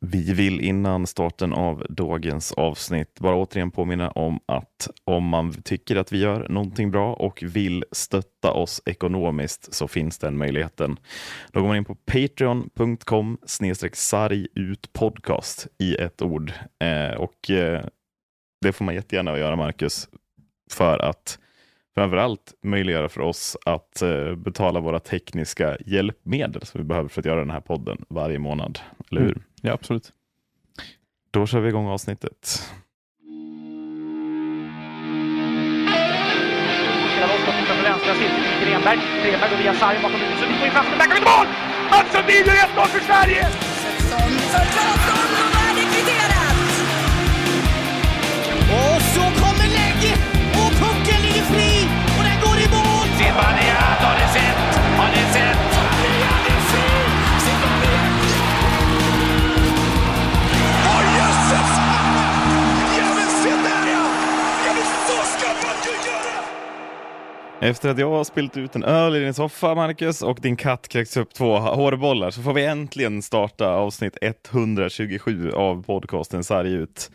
Vi vill innan starten av dagens avsnitt bara återigen påminna om att om man tycker att vi gör någonting bra och vill stötta oss ekonomiskt så finns den möjligheten. Då går man in på patreon.com-sargutpodcast podcast i ett ord. Eh, och eh, det får man jättegärna göra Marcus för att framförallt möjliggöra för oss att eh, betala våra tekniska hjälpmedel som vi behöver för att göra den här podden varje månad. Eller hur? Mm. Ja, absolut. Då kör vi igång avsnittet. Grenberg. Grenberg går via sarg bakom huvudet. Sundin får in fast, där kommer mål! Mats Sundin gör 1-0 för Sverige! För Claesson och är det kvitterat! Och så kommer Efter att jag har spilt ut en öl i din soffa, Marcus, och din katt kräks upp två hårbollar så får vi äntligen starta avsnitt 127 av podcasten Sarg ut.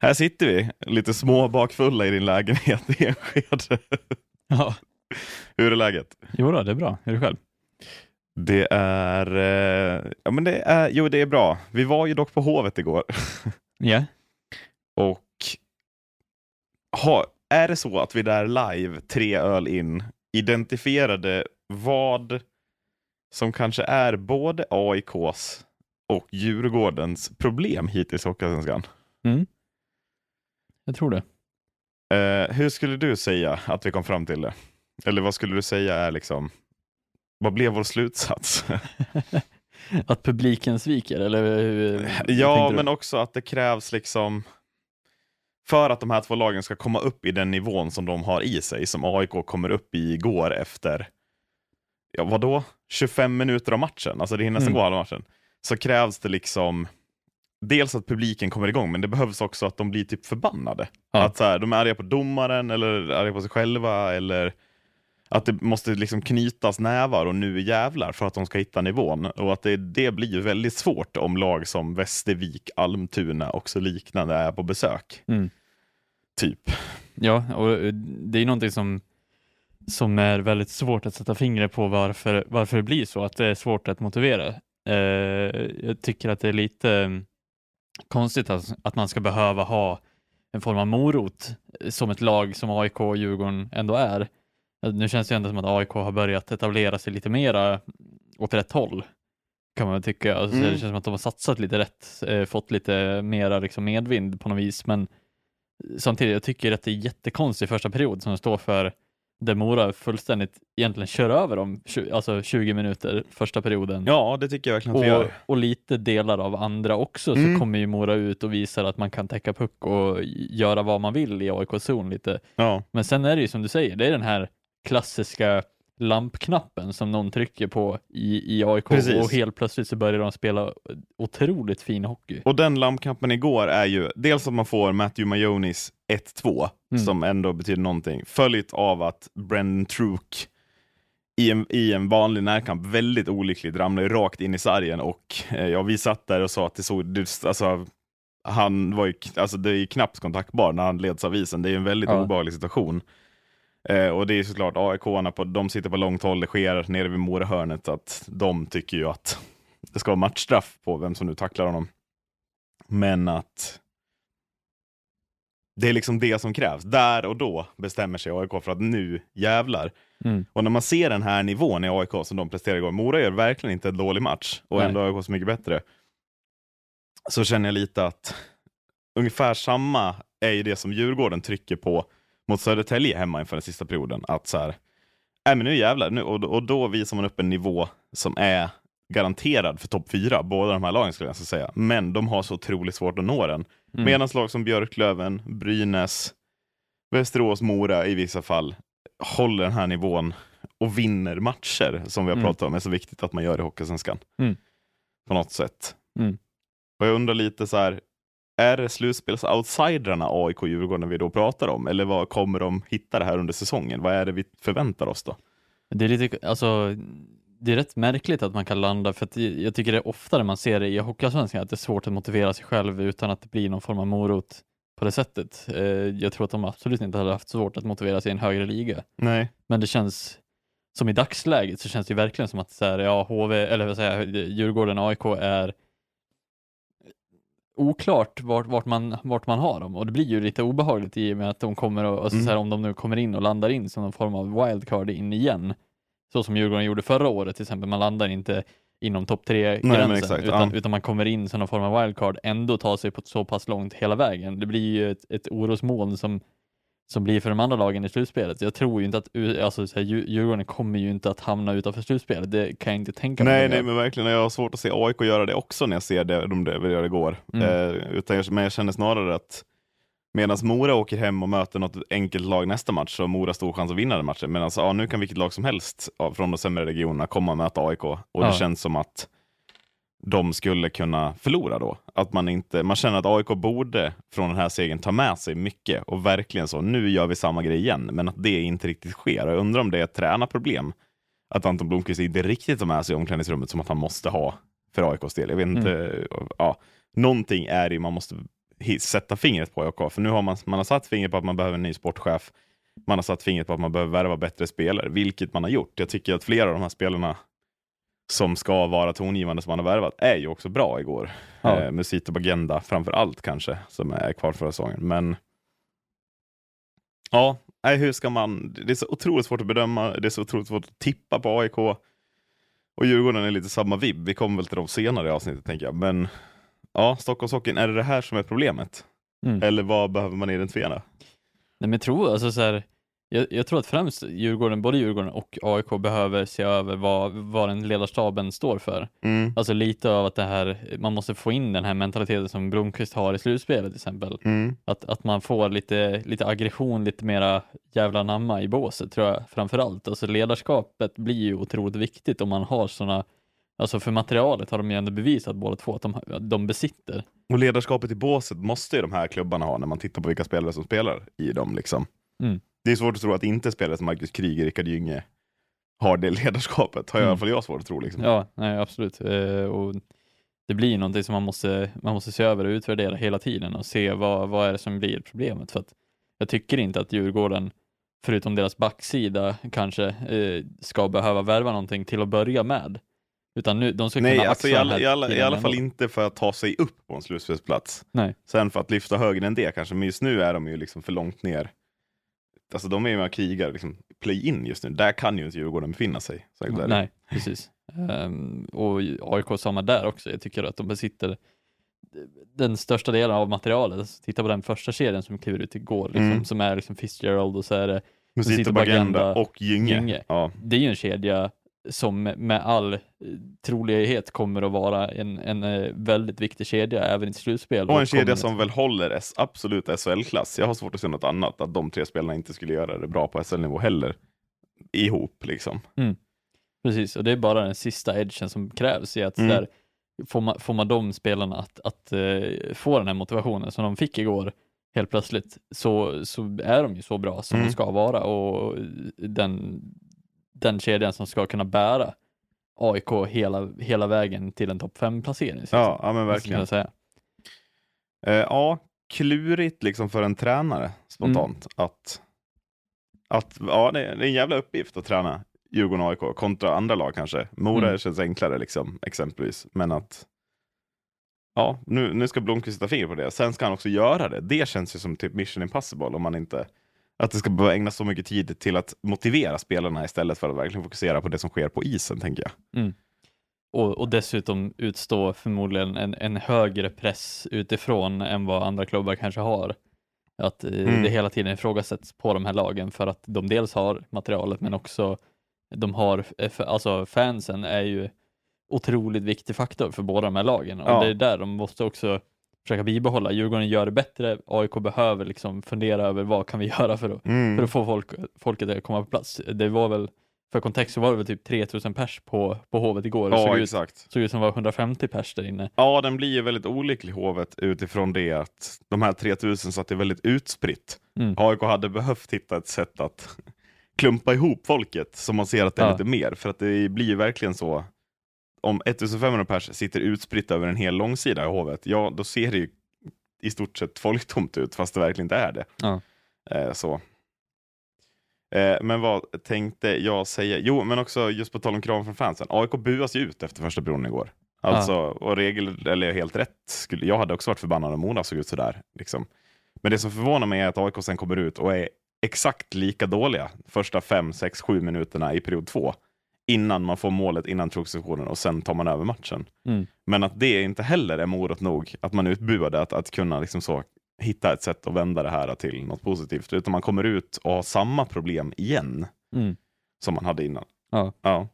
Här sitter vi, lite små bakfulla i din lägenhet i Enskede. Ja. Hur är läget? Jo då, det är bra. Hur är det själv? Det är, eh, ja men det är, jo det är bra. Vi var ju dock på Hovet igår. Ja. Yeah. Och ha, är det så att vi där live, tre öl in, identifierade vad som kanske är både AIKs och Djurgårdens problem hittills i Hockeyallsvenskan? Mm. Jag tror det. Eh, hur skulle du säga att vi kom fram till det? Eller vad skulle du säga är liksom, vad blev vår slutsats? att publiken sviker eller? Hur, ja, men också att det krävs liksom för att de här två lagen ska komma upp i den nivån som de har i sig, som AIK kommer upp i igår efter, ja vadå, 25 minuter av matchen, alltså det hinner nästan mm. gå halva matchen, så krävs det liksom dels att publiken kommer igång, men det behövs också att de blir typ förbannade. Ja. Att så här, de är arga på domaren, eller arga på sig själva, eller att det måste liksom knytas nävar och nu jävlar för att de ska hitta nivån. Och att det, det blir väldigt svårt om lag som Västervik, Almtuna och så liknande är på besök. Mm. Typ. Ja, och det är någonting som, som är väldigt svårt att sätta fingret på varför, varför det blir så, att det är svårt att motivera. Eh, jag tycker att det är lite mm, konstigt att, att man ska behöva ha en form av morot som ett lag som AIK och Djurgården ändå är nu känns det ändå som att AIK har börjat etablera sig lite mera åt rätt håll. Kan man tycka. Alltså, mm. Det känns som att de har satsat lite rätt, eh, fått lite mera liksom, medvind på något vis. Men samtidigt, jag tycker att det är jättekonstigt första period som står för där Mora fullständigt egentligen kör över dem, alltså 20 minuter första perioden. Ja, det tycker jag verkligen att vi gör. Och lite delar av andra också, mm. så kommer ju Mora ut och visar att man kan täcka puck och göra vad man vill i AIK-zon lite. Ja. Men sen är det ju som du säger, det är den här klassiska lampknappen som någon trycker på i, i AIK Precis. och helt plötsligt så börjar de spela otroligt fin hockey. Och den lampknappen igår är ju dels att man får Matthew Majonis 1-2 mm. som ändå betyder någonting, följt av att Brendan Truk i en, i en vanlig närkamp väldigt olyckligt ramlar rakt in i sargen och eh, ja, vi satt där och sa att det såg, alltså, han var ju, alltså det är knappt kontaktbar när han leds av isen, det är en väldigt ja. obehaglig situation. Eh, och det är såklart AIK, på, de sitter på långt håll, det sker nere vid Morahörnet, att de tycker ju att det ska vara matchstraff på vem som nu tacklar honom. Men att det är liksom det som krävs. Där och då bestämmer sig AIK för att nu jävlar. Mm. Och när man ser den här nivån i AIK som de presterade igår, Mora gör verkligen inte en dålig match och Nej. ändå AIK så mycket bättre. Så känner jag lite att ungefär samma är ju det som Djurgården trycker på mot Södertälje hemma inför den sista perioden. Att så här, äh, men nu jävlar, nu, och, och då visar man upp en nivå som är garanterad för topp fyra, båda de här lagen skulle jag säga. Men de har så otroligt svårt att nå den. Mm. Medan lag som Björklöven, Brynäs, Västerås, Mora i vissa fall håller den här nivån och vinner matcher som vi har mm. pratat om är så viktigt att man gör i Hockeysvenskan. Mm. På något sätt. Mm. Och jag undrar lite så här, är det slutspels-outsidrarna AIK och Djurgården vi då pratar om? Eller vad kommer de hitta det här under säsongen? Vad är det vi förväntar oss då? Det är lite, alltså, det är rätt märkligt att man kan landa, för att jag tycker det är oftare man ser det i Hockeyallsvenskan, att det är svårt att motivera sig själv utan att det blir någon form av morot på det sättet. Eh, jag tror att de absolut inte hade haft svårt att motivera sig i en högre liga. Nej. Men det känns, som i dagsläget så känns det verkligen som att så här, ja, HV, eller vad säger Djurgården och AIK är oklart vart, vart, man, vart man har dem och det blir ju lite obehagligt i och med att de kommer och, alltså, mm. så här, om de nu kommer in och landar in som någon form av wildcard in igen så som Djurgården gjorde förra året till exempel, man landar inte inom topp tre-gränsen, utan, ja. utan man kommer in som någon form av wildcard, ändå tar sig på så pass långt hela vägen. Det blir ju ett, ett orosmoln som, som blir för de andra lagen i slutspelet. Jag tror ju inte att, alltså så här, Djurgården kommer ju inte att hamna utanför slutspelet, det kan jag inte tänka mig. Nej, nej, men verkligen, jag har svårt att se AIK göra det också när jag ser det de gör igår. Mm. Eh, utan men jag känner snarare att Medan Mora åker hem och möter något enkelt lag nästa match, så har Mora stor chans att vinna den matchen. Men alltså, ja, nu kan vilket lag som helst från de sämre regionerna komma och möta AIK. Och ja. det känns som att de skulle kunna förlora då. Att man, inte, man känner att AIK borde från den här segern ta med sig mycket och verkligen så, nu gör vi samma grej igen, men att det inte riktigt sker. Jag undrar om det är ett tränarproblem, att Anton Blomqvist inte riktigt tar med sig omklädningsrummet som att han måste ha för AIKs del. Jag vet inte, mm. ja, någonting är det man måste sätta fingret på AIK. För nu har man, man har satt fingret på att man behöver en ny sportchef. Man har satt fingret på att man behöver värva bättre spelare, vilket man har gjort. Jag tycker att flera av de här spelarna som ska vara tongivande som man har värvat är ju också bra igår. Ja. Eh, Musito Bagenda framför allt kanske, som är kvar förra säsongen. Men ja, nej, hur ska man? Det är så otroligt svårt att bedöma. Det är så otroligt svårt att tippa på AIK. Och Djurgården är lite samma vibb. Vi kommer väl till dem senare i avsnittet tänker jag. Men ja, Stockholmshockeyn, är det det här som är problemet? Mm. Eller vad behöver man identifiera? Nej men jag tror, alltså så här, jag, jag, tror att främst Djurgården, både Djurgården och AIK behöver se över vad, vad den ledarstaben står för. Mm. Alltså lite av att det här, man måste få in den här mentaliteten som Blomqvist har i slutspelet till exempel. Mm. Att, att man får lite, lite aggression, lite mera jävla namma i båset tror jag framför allt. Alltså ledarskapet blir ju otroligt viktigt om man har sådana Alltså för materialet har de ju ändå bevisat båda två att de, de besitter. Och ledarskapet i båset måste ju de här klubbarna ha när man tittar på vilka spelare som spelar i dem. Liksom. Mm. Det är svårt att tro att inte spelare som Marcus Kryger, Rickard Gynge har det ledarskapet. Har mm. i alla fall jag svårt att tro. Liksom. Ja, nej, absolut. Eh, och det blir någonting som man måste, man måste se över och utvärdera hela tiden och se vad, vad är det som blir problemet. För att jag tycker inte att Djurgården, förutom deras backsida, kanske eh, ska behöva värva någonting till att börja med. Utan nu, de ska Nej, kunna alltså i, alla, i, alla, i alla fall inte för att ta sig upp på en slutspelsplats. Nej. Sen för att lyfta högre än det kanske, men just nu är de ju liksom för långt ner. Alltså de är ju med och krigar, liksom, play-in just nu. Där kan ju inte Djurgården befinna sig. Mm, nej, precis. Um, och AIK samma där också. Jag tycker att de besitter den största delen av materialet. Alltså, titta på den första serien som kliver ut igår, liksom, mm. som är liksom Fitzgerald och så är det Musito Bagenda och Gynge. Gynge. Ja. Det är ju en kedja som med all trolighet kommer att vara en, en eh, väldigt viktig kedja även i slutspel. Och en kedja som väl håller absolut SHL-klass. Jag har svårt att se något annat, att de tre spelarna inte skulle göra det bra på SHL-nivå heller. Ihop liksom. Mm. Precis, och det är bara den sista edgen som krävs i att mm. där, får, man, får man de spelarna att, att uh, få den här motivationen som de fick igår helt plötsligt så, så är de ju så bra som mm. de ska vara och den, den kedjan som ska kunna bära AIK hela, hela vägen till en topp 5-placering. Ja, ja, men verkligen. Säga. Eh, ja, klurigt liksom för en tränare spontant mm. att, att ja, det är en jävla uppgift att träna Djurgården och AIK kontra andra lag kanske. Mora mm. känns enklare liksom, exempelvis, men att ja, nu, nu ska Blomqvist sätta fingret på det. Sen ska han också göra det. Det känns ju som typ mission impossible om man inte att det ska behöva ägnas så mycket tid till att motivera spelarna istället för att verkligen fokusera på det som sker på isen, tänker jag. Mm. Och, och, dessutom utstå förmodligen en, en högre press utifrån än vad andra klubbar kanske har. Att eh, mm. det hela tiden ifrågasätts på de här lagen för att de dels har materialet men också de har, eh, alltså fansen är ju otroligt viktig faktor för båda de här lagen och ja. det är där de måste också försöka bibehålla. Djurgården gör det bättre, AIK behöver liksom fundera över vad kan vi göra för att, mm. för att få folk, folket att komma på plats. Det var väl, för kontext så var det väl typ 3000 pers på, på Hovet igår. Ja, såg exakt. Ut, såg ut som det var 150 pers där inne. Ja, den blir ju väldigt olycklig Hovet utifrån det att de här 3000 så att det är väldigt utspritt. Mm. AIK hade behövt hitta ett sätt att klumpa ihop folket så man ser att det är Ja. lite mer. För att det blir ju verkligen så. Om 1500 pers sitter utspritt över en hel långsida i hovet, ja då ser det ju i stort sett folktomt ut fast det verkligen inte är det. Ja. Eh, så. Eh, men vad tänkte jag säga? Jo, men också just på tal om krav från fansen. AIK buas ju ut efter första perioden igår. Alltså, och regel, eller helt rätt. Skulle, jag hade också varit förbannad om Mona såg ut sådär. Liksom. Men det som förvånar mig är att AIK sen kommer ut och är exakt lika dåliga första fem, sex, sju minuterna i period två. Innan man får målet, innan truppsessionen och sen tar man över matchen. Mm. Men att det inte heller är morot nog, att man utbuade, att, att kunna liksom så hitta ett sätt att vända det här till något positivt. Utan man kommer ut och har samma problem igen Mm. som man hade innan. Ja. Ja.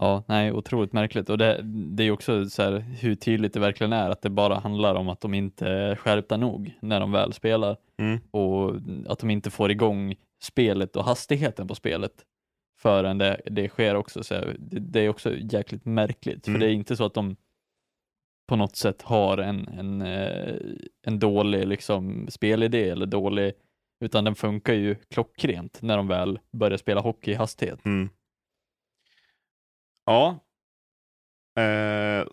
Ja, nej, otroligt märkligt. Och det, det är också så här, hur tydligt det verkligen är att det bara handlar om att de inte är skärpta nog när de väl spelar Mm. och att de inte får igång spelet och hastigheten på spelet förrän det, det sker också. Så det, det är också jäkligt märkligt, för Mm. det är inte så att de på något sätt har en, en, eh, en dålig liksom, spelidé eller dålig, utan den funkar ju klockrent när de väl börjar spela hockey i hastighet. Mm. Ja. Eh,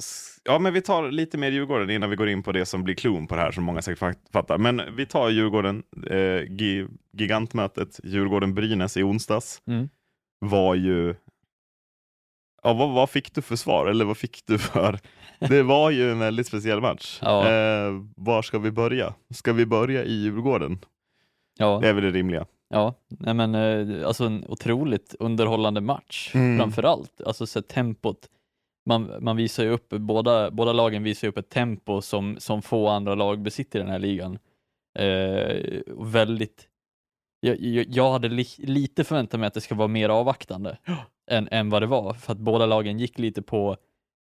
ja, men vi tar lite mer Djurgården innan vi går in på det som blir klon på det här som många säkert fat- fattar. Men vi tar Djurgården, eh, gi- gigantmötet Djurgården-Brynäs i onsdags Mm. Var ju Ja, vad, vad fick du för svar? Eller vad fick du för? Det var ju en väldigt speciell match. Ja. Eh, var ska vi börja? Ska vi börja i Djurgården? Ja, Det är väl det rimliga. Ja, nej men eh, alltså en otroligt underhållande match Mm. framför allt. Alltså så tempot. Man, man visar ju upp, båda, båda lagen visar upp ett tempo som, som få andra lag besitter i den här ligan. Eh, väldigt, jag, jag, hade li, lite förväntat mig att det ska vara mer avvaktande än, än vad det var, för att båda lagen gick lite på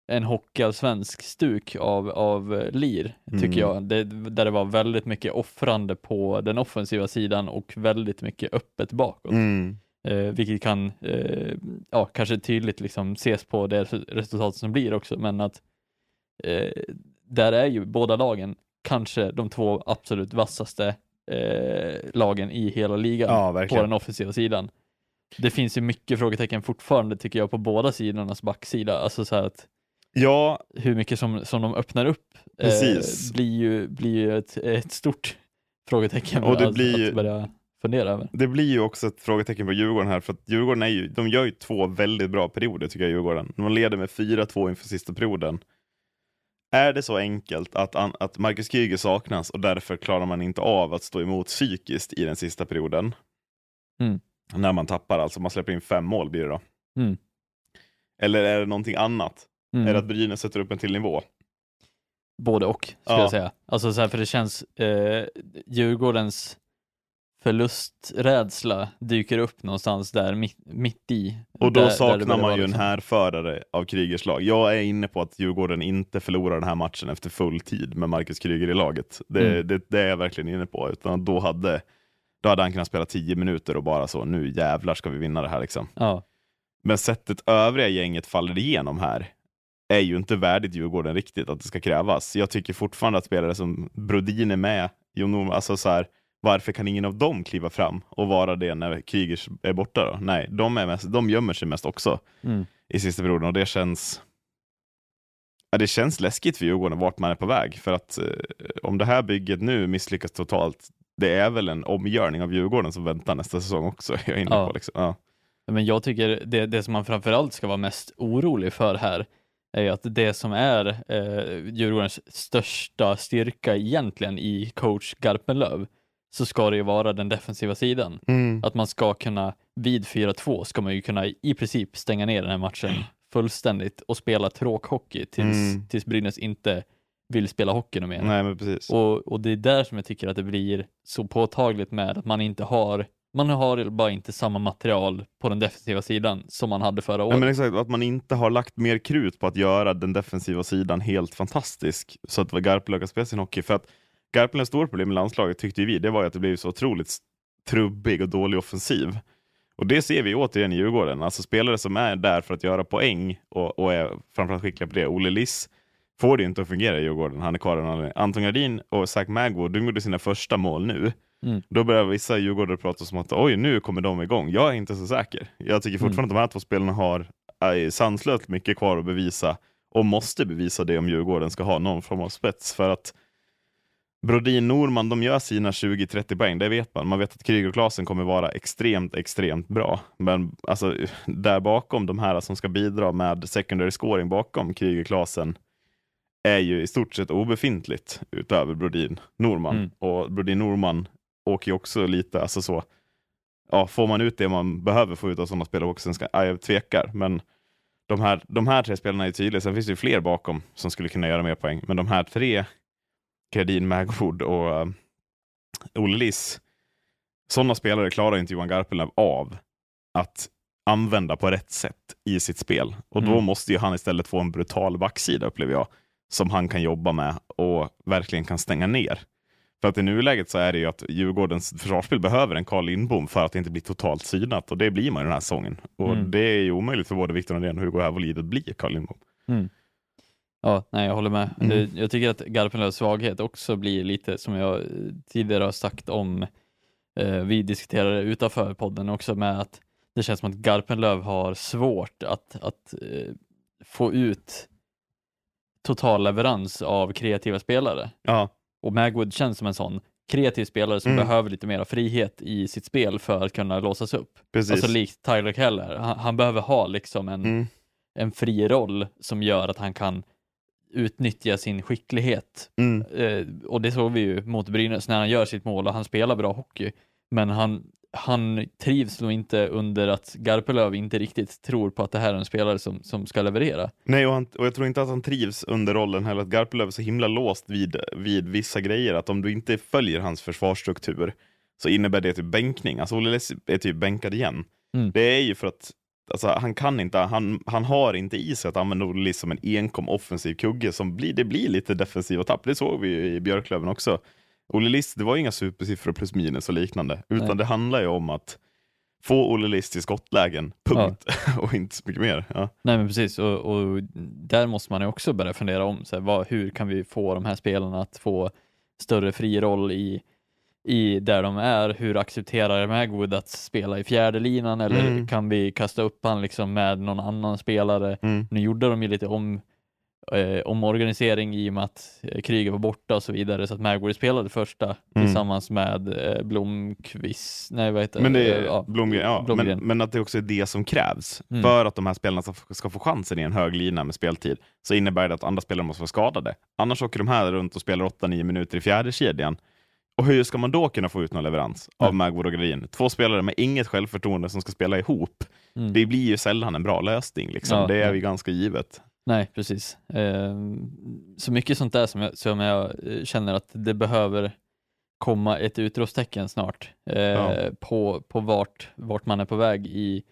en hockeyallsvensk stuk av, av eh, lir, tycker Mm. jag. Det, där det var väldigt mycket offrande på den offensiva sidan och väldigt mycket öppet bakåt. Mm. Eh, vilket kan, eh, ja, kanske tydligt liksom ses på det resultat som blir också, men att eh, där är ju båda lagen kanske de två absolut vassaste eh, lagen i hela ligan Ja, på den offensiva sidan. Det finns ju mycket frågetecken fortfarande tycker jag på båda sidornas backsida, alltså så att Ja, hur mycket som, som de öppnar upp eh, blir ju, blir ju ett, ett stort frågetecken Och det att, blir ju- att börja fundera över. det blir ju också ett frågetecken på Djurgården här, för att Djurgården är ju, de gör ju två väldigt bra perioder tycker jag, Djurgården. De leder med 4-2 inför sista perioden. Är det så enkelt att, att Marcus Kryger saknas och därför klarar man inte av att stå emot psykiskt i den sista perioden? Mm. När man tappar, alltså man släpper in fem mål blir det då. Mm. Eller är det någonting annat? Mm. Är det att Brynäs sätter upp en till nivå? Både och, skulle Ja. jag säga. Alltså så här, för det känns, eh, Djurgårdens förlusträdsla dyker upp någonstans där mitt, mitt i. Och då där, där saknar börjar man ju en liksom- härförare av Krygers lag. Jag är inne på att Djurgården inte förlorar den här matchen efter full tid med Marcus Kryger i laget. Det, Mm. det, det är jag verkligen inne på. Utan då hade, då hade han kunnat spela 10 minuter och bara så, nu jävlar ska vi vinna det här liksom. Ja, Men sättet övriga gänget faller igenom här är ju inte värdigt Djurgården riktigt att det ska krävas. Jag tycker fortfarande att spelare som Brodin är med, Jon alltså så här, varför kan ingen av dem kliva fram och vara det när Krygers är borta då? Nej, de, är mest, de gömmer sig mest också mm. i sista perioden och det känns ja, det känns läskigt för Djurgården vart man är på väg. För att eh, om det här bygget nu misslyckas totalt, det är väl en omgörning av Djurgården som väntar nästa säsong också. Jag är inne Ja. på liksom. ja. Men jag tycker det, det som man framförallt ska vara mest orolig för här är ju att det som är eh, Djurgårdens största styrka egentligen i coach Garpenlöv så ska det ju vara den defensiva sidan. Att man ska kunna, vid 4-2 ska man ju kunna i princip stänga ner den här matchen fullständigt och spela tråkhockey tills, Mm. tills Brynäs inte vill spela hockey mer. Nej men precis. Och, och det är där som jag tycker att det blir så påtagligt med att man inte har man har bara inte samma material på den defensiva sidan som man hade förra året. Ja, men exakt, att man inte har lagt mer krut på att göra den defensiva sidan helt fantastisk så att Garpenlöv kan spela sin hockey. För att Garpenlövs stora problem med landslaget tyckte vi, det var att det blev så otroligt trubbig och dålig offensiv. Och det ser vi återigen i Djurgården. Alltså spelare som är där för att göra poäng och, och är framförallt skickliga på det. Olle Liss får det inte att fungera i Djurgården. Han är kvar. Anton Gardin och Zach Magwo, de gjorde sina första mål nu. Mm. Då börjar vissa djurgårdare prata som att oj, nu kommer de igång. Jag är inte så säker. Jag tycker fortfarande Mm. att de här två spelarna har äh, sanslöst mycket kvar att bevisa och måste bevisa det om Djurgården ska ha någon form av spets. För att Brodin Norman, de gör sina 20-30 poäng, det vet man. Man vet att Kryger Klasen kommer vara extremt, extremt bra. Men alltså, där bakom, de här som ska bidra med secondary scoring bakom Kryger Klasen är ju i stort sett obefintligt utöver Brodin Norman. Mm. Och Brodin Norman åker ju också lite, alltså så, ja, får man ut det man behöver få ut av sådana spelare också, ska, ja, jag tvekar, men de här, de här tre spelarna är tydliga, sen finns det ju fler bakom som skulle kunna göra mer poäng, men de här tre, Kredin, Magwood och uh, Olle Liss, sådana spelare klarar inte Johan Garpenlöv av att använda på rätt sätt i sitt spel. Och då Mm. måste ju han istället få en brutal backsida upplever jag, som han kan jobba med och verkligen kan stänga ner. För att i nuläget så är det ju att Djurgårdens försvarsspel behöver en Carl Lindbom för att det inte blir totalt synat och det blir man i den här säsongen. Och Mm. det är ju omöjligt för både Victor Norén och Hugo Hävolid att bli Carl Lindbom. Ja, nej jag håller med. Mm. Jag tycker att Garpenlövs svaghet också blir lite som jag tidigare har sagt om, eh, vi diskuterade utanför podden också med att det känns som att Garpenlöv har svårt att, att eh, få ut total leverans av kreativa spelare. Ja, Och Magwood känns som en sån kreativ spelare som Mm. behöver lite mer frihet i sitt spel för att kunna låsas upp. precis. Alltså likt Tyler Keller. Han, han behöver ha liksom en, mm. en fri roll som gör att han kan utnyttja sin skicklighet. Mm. Eh, och det såg vi ju mot Brynäs när han gör sitt mål och han spelar bra hockey. Men han, han trivs nog inte under att Garpenlöv inte riktigt tror på att det här är en spelare som, som ska leverera. Nej, och, han, och jag tror inte att han trivs under rollen heller. Att Garpenlöv är så himla låst vid, vid vissa grejer. Att om du inte följer hans försvarsstruktur så innebär det typ bänkning. Alltså Olle är typ bänkad igen. Mm. Det är ju för att alltså, han kan inte, han, han har inte i sig att använda Olle Liss som en enkom offensiv kugge som blir, det blir lite defensiva tapp. Det såg vi ju i Björklöven också. Olle Liss, det var inga supersiffror plus minus och liknande, utan Nej. det handlar ju om att få Olle Liss till skottlägen, punkt. och inte så mycket mer. Ja. Nej men precis, och, och där måste man ju också börja fundera om, så här, vad, hur kan vi få de här spelarna att få större fri roll i, i där de är? Hur accepterar Magwood att spela i fjärde linan eller Mm. kan vi kasta upp han liksom med någon annan spelare? Mm. Nu gjorde de ju lite om, eh, omorganisering i och med att eh, Kryger var borta och så vidare så att Magwood spelade första Mm. tillsammans med eh, Blomqvist, nej vad heter Men, det är, ja, Blomgren, ja, men, Blomgren. men att det också är det som krävs Mm. för att de här spelarna ska, ska få chansen i en hög lina med speltid, så innebär det att andra spelare måste vara skadade. Annars åker de här runt och spelar 8-9 minuter i fjärde kedjan. Och hur ska man då kunna få ut någon leverans av Nej. Magwood och Gradin? Två spelare med inget självförtroende som ska spela ihop. Mm. Det blir ju sällan en bra lösning. Liksom. Ja, det är ja. ju ganska givet. Nej, precis. Eh, så mycket sånt där som jag, som jag eh, känner att det behöver komma ett utropstecken snart eh, Ja. på, på vart, vart man är på väg i,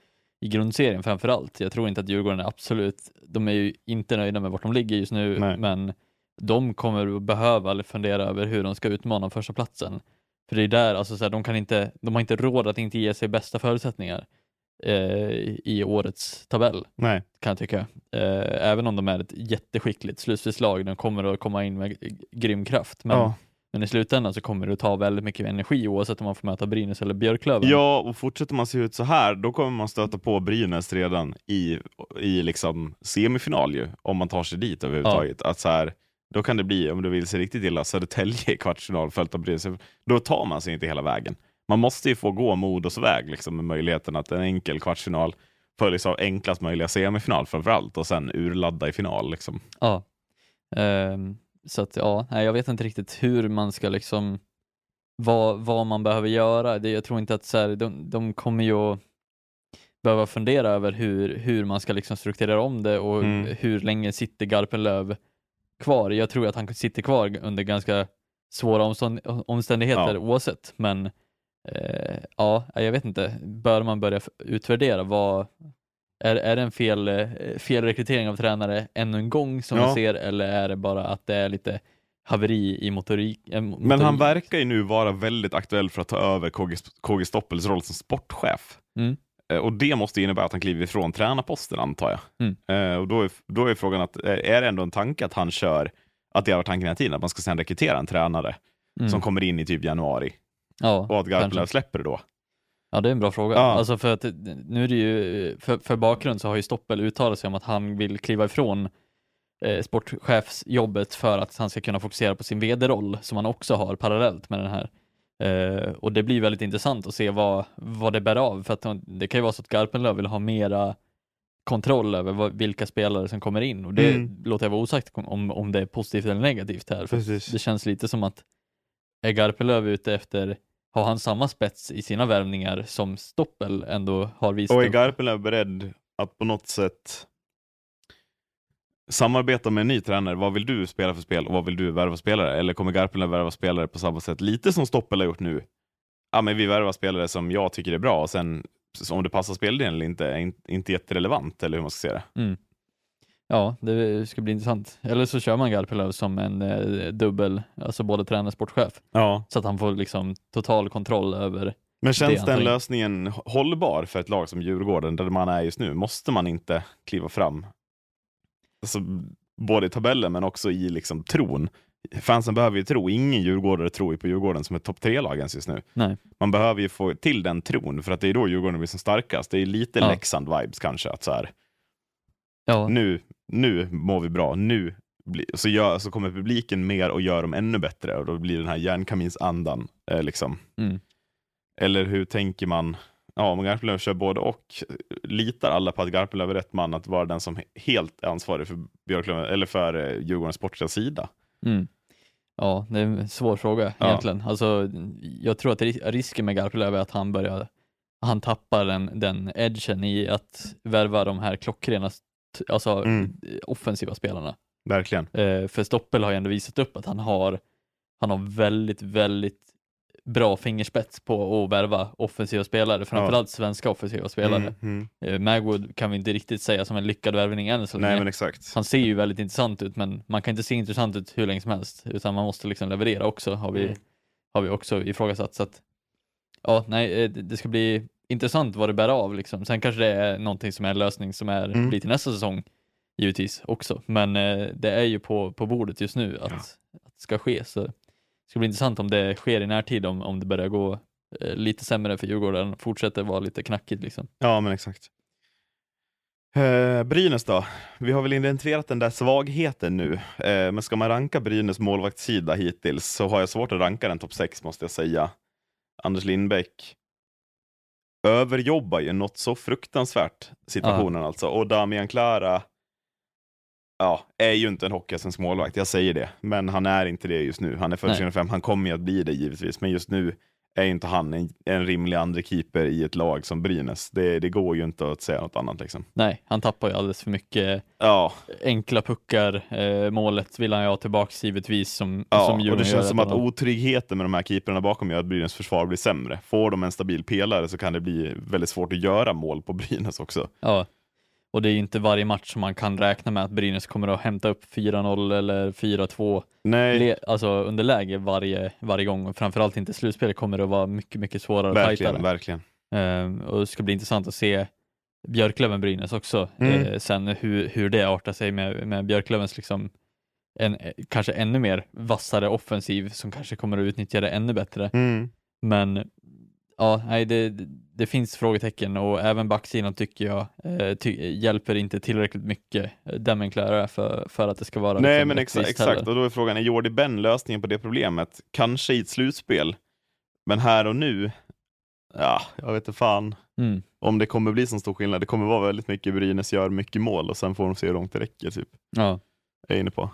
i grundserien framför allt. Jag tror inte att Djurgården är absolut, de är ju inte nöjda med vart de ligger just nu, Nej. men de kommer att behöva fundera över hur de ska utmana första platsen. För det är där, alltså så här, de, kan inte, de har inte råd att inte ge sig bästa förutsättningar eh, i årets tabell Nej. kan jag tycka. Eh, även om de är ett jätteskickligt slutspelslag, de kommer att komma in med grym kraft. Men, Ja. men i slutändan så kommer det att ta väldigt mycket energi oavsett om man får möta Brynäs eller Björklöven. ja, och fortsätter man se ut så här, då kommer man stöta på Brynäs redan i, i liksom semifinal ju, om man tar sig dit överhuvudtaget. Att så här, då kan det bli, om det vill sig riktigt illa, Södertälje i kvartsfinal följt av Brynäs. Då tar man sig inte hela vägen. Man måste ju få gå Modos väg liksom, med möjligheten att en enkel kvartsfinal följs av enklast möjliga semifinal framför allt och sen urladda i final. Liksom. Ja. Ehm, så att ja, jag vet inte riktigt hur man ska liksom vad, vad man behöver göra. Det, jag tror inte att så här, de, de kommer ju att behöva fundera över hur, hur man ska liksom strukturera om det och Mm. hur länge sitter Garpenlöv kvar. Jag tror att han sitter kvar under ganska svåra omstånd, omständigheter Ja. oavsett, men eh, ja, jag vet inte. Bör man börja utvärdera vad är, är det en fel, eh, fel rekrytering av tränare ännu en gång som Ja. vi ser eller är det bara att det är lite haveri i motorik? eh, Men han motorik? verkar ju nu vara väldigt aktuell för att ta över KG, KG Stoppels roll som sportchef. Mm. Eh, Och det måste innebära att han kliver ifrån tränarposten antar jag. Mm. Eh, och då är, då är frågan, att, är det ändå en tanke att han kör, att det har varit tanken hela tiden, att man ska sen rekrytera en tränare Mm. som kommer in i typ januari Ja, och att Garpenlöv släpper det då. Ja, det är en bra fråga. Ja. Alltså för att nu är det ju, för, för bakgrund så har ju Stoppel uttalat sig om att han vill kliva ifrån eh, sportchefsjobbet för att han ska kunna fokusera på sin vd-roll som han också har parallellt med den här. Eh, och det blir väldigt intressant att se vad, vad det bär av, för att det kan ju vara så att Garpenlöv vill ha mera kontroll över vad, vilka spelare som kommer in och det Mm. låter jag vara osagt om, om det är positivt eller negativt här. För Precis. det känns lite som att är Garpenlöv ute efter, har han samma spets i sina värvningar som Stoppel ändå har visat? Och är? Garpenlöv beredd att på något sätt samarbeta med en ny tränare? Vad vill du spela för spel och vad vill du värva spelare? Eller kommer Garpenlöv värva spelare på samma sätt, lite som Stoppel har gjort nu? Ja, men vi värvar spelare som jag tycker är bra och sen om det passar speldelen eller inte är in- inte jätterelevant, eller hur man ska säga det. Mm. Ja, det ska bli intressant. Eller så kör man Garpenlöv som en eh, dubbel, alltså både tränare och sportchef, Ja. så att han får liksom total kontroll över Men känns den lösningen hållbar för ett lag som Djurgården, där man är just nu? Måste man inte kliva fram? Alltså, både i tabellen men också i liksom tron. Fansen behöver ju tro, ingen djurgårdare tror ju på Djurgården som ett topp tre-lag ens just nu. Nej. Man behöver ju få till den tron, för att det är då Djurgården blir som starkast. Det är lite Ja. Leksand-vibes kanske, att så här, Ja, nu, nu mår vi bra, nu så, gör, så kommer publiken mer och gör dem ännu bättre och då blir den här järnkaminsandan eh, liksom. Mm. Eller hur tänker man? Ja, om Garpenlöv kör både och, litar alla på att Garpenlöv är rätt man att vara den som he- helt är ansvarig för Björklöven, eller för eh, Djurgårdens sportsliga sida? Mm. Ja, det är en svår fråga Ja. egentligen. Alltså, jag tror att ris- risken med Garpenlöv är att han börjar, han tappar den, den edgen i att värva de här klockrena, alltså Mm. offensiva spelarna. Verkligen. Eh, för Stoppel har ju ändå visat upp att han har, han har väldigt, väldigt bra fingerspets på att värva offensiva spelare, framförallt svenska offensiva spelare. Mm, mm. Eh, Magwood kan vi inte riktigt säga som en lyckad värvning än så. Nej, men exakt. Han ser ju väldigt intressant ut, men man kan inte se intressant ut hur länge som helst, utan man måste liksom leverera också, har vi, Mm. har vi också ifrågasatt. Så att, ja, nej, eh, det ska bli intressant vad det bär av liksom. Sen kanske det är någonting som är en lösning som är, Mm. blir till nästa säsong, givetvis också. Men eh, det är ju på, på bordet just nu att, Ja. att det ska ske, så ska bli intressant om det sker i närtid, om, om det börjar gå eh, lite sämre för Djurgården, fortsätter vara lite knackigt liksom. Ja, men exakt. Eh, Brynäs då? Vi har väl identifierat den där svagheten nu, eh, men ska man ranka Brynäs målvaktssida hittills så har jag svårt att ranka den topp 6 måste jag säga. Anders Lindbäck överjobbar ju något så fruktansvärt situationen alltså. Och Damian Klara ja, är ju inte en hockeyallsvensk målvakt, jag säger det. Men han är inte det just nu. Han är född Nej. 2005, han kommer ju att bli det givetvis. Men just nu är inte han en, en rimlig andra keeper i ett lag som Brynäs. Det, det går ju inte att säga något annat liksom. Nej, han tappar ju alldeles för mycket Ja, enkla puckar. Eh, målet vill han ju ha tillbaks givetvis som, ja som och det känns som att otryggheten med de här keeperna bakom gör att Brynäs försvar blir sämre. Får de en stabil pelare så kan det bli väldigt svårt att göra mål på Brynäs också. Ja, och det är inte varje match som man kan räkna med att Brynäs kommer att hämta upp 4-0 eller 4-2 Nej, alltså underläge varje, varje gång och framförallt inte slutspel kommer att vara mycket, mycket svårare och verkligen, tajtare. verkligen. Ehm, och det ska bli intressant att se Björklöven-Brynäs också, Mm. eh, sen hur, hur det artar sig med, med Björklövens liksom en, kanske ännu mer vassare offensiv som kanske kommer att utnyttja det ännu bättre. Mm. Men ja, nej, det, det finns frågetecken och även backsidan tycker jag eh, ty, hjälper inte tillräckligt mycket eh, Demmenklära för, för att det ska vara Nej, liksom men exakt. heller. Och då är frågan, är Jordi Ben lösningen på det problemet? Kanske i ett slutspel, men här och nu, ja, jag vet inte fan Mm. om det kommer bli så stor skillnad. Det kommer vara väldigt mycket Brynäs gör mycket mål och sen får de se hur långt det räcker, typ. Ja. Jag är inne på.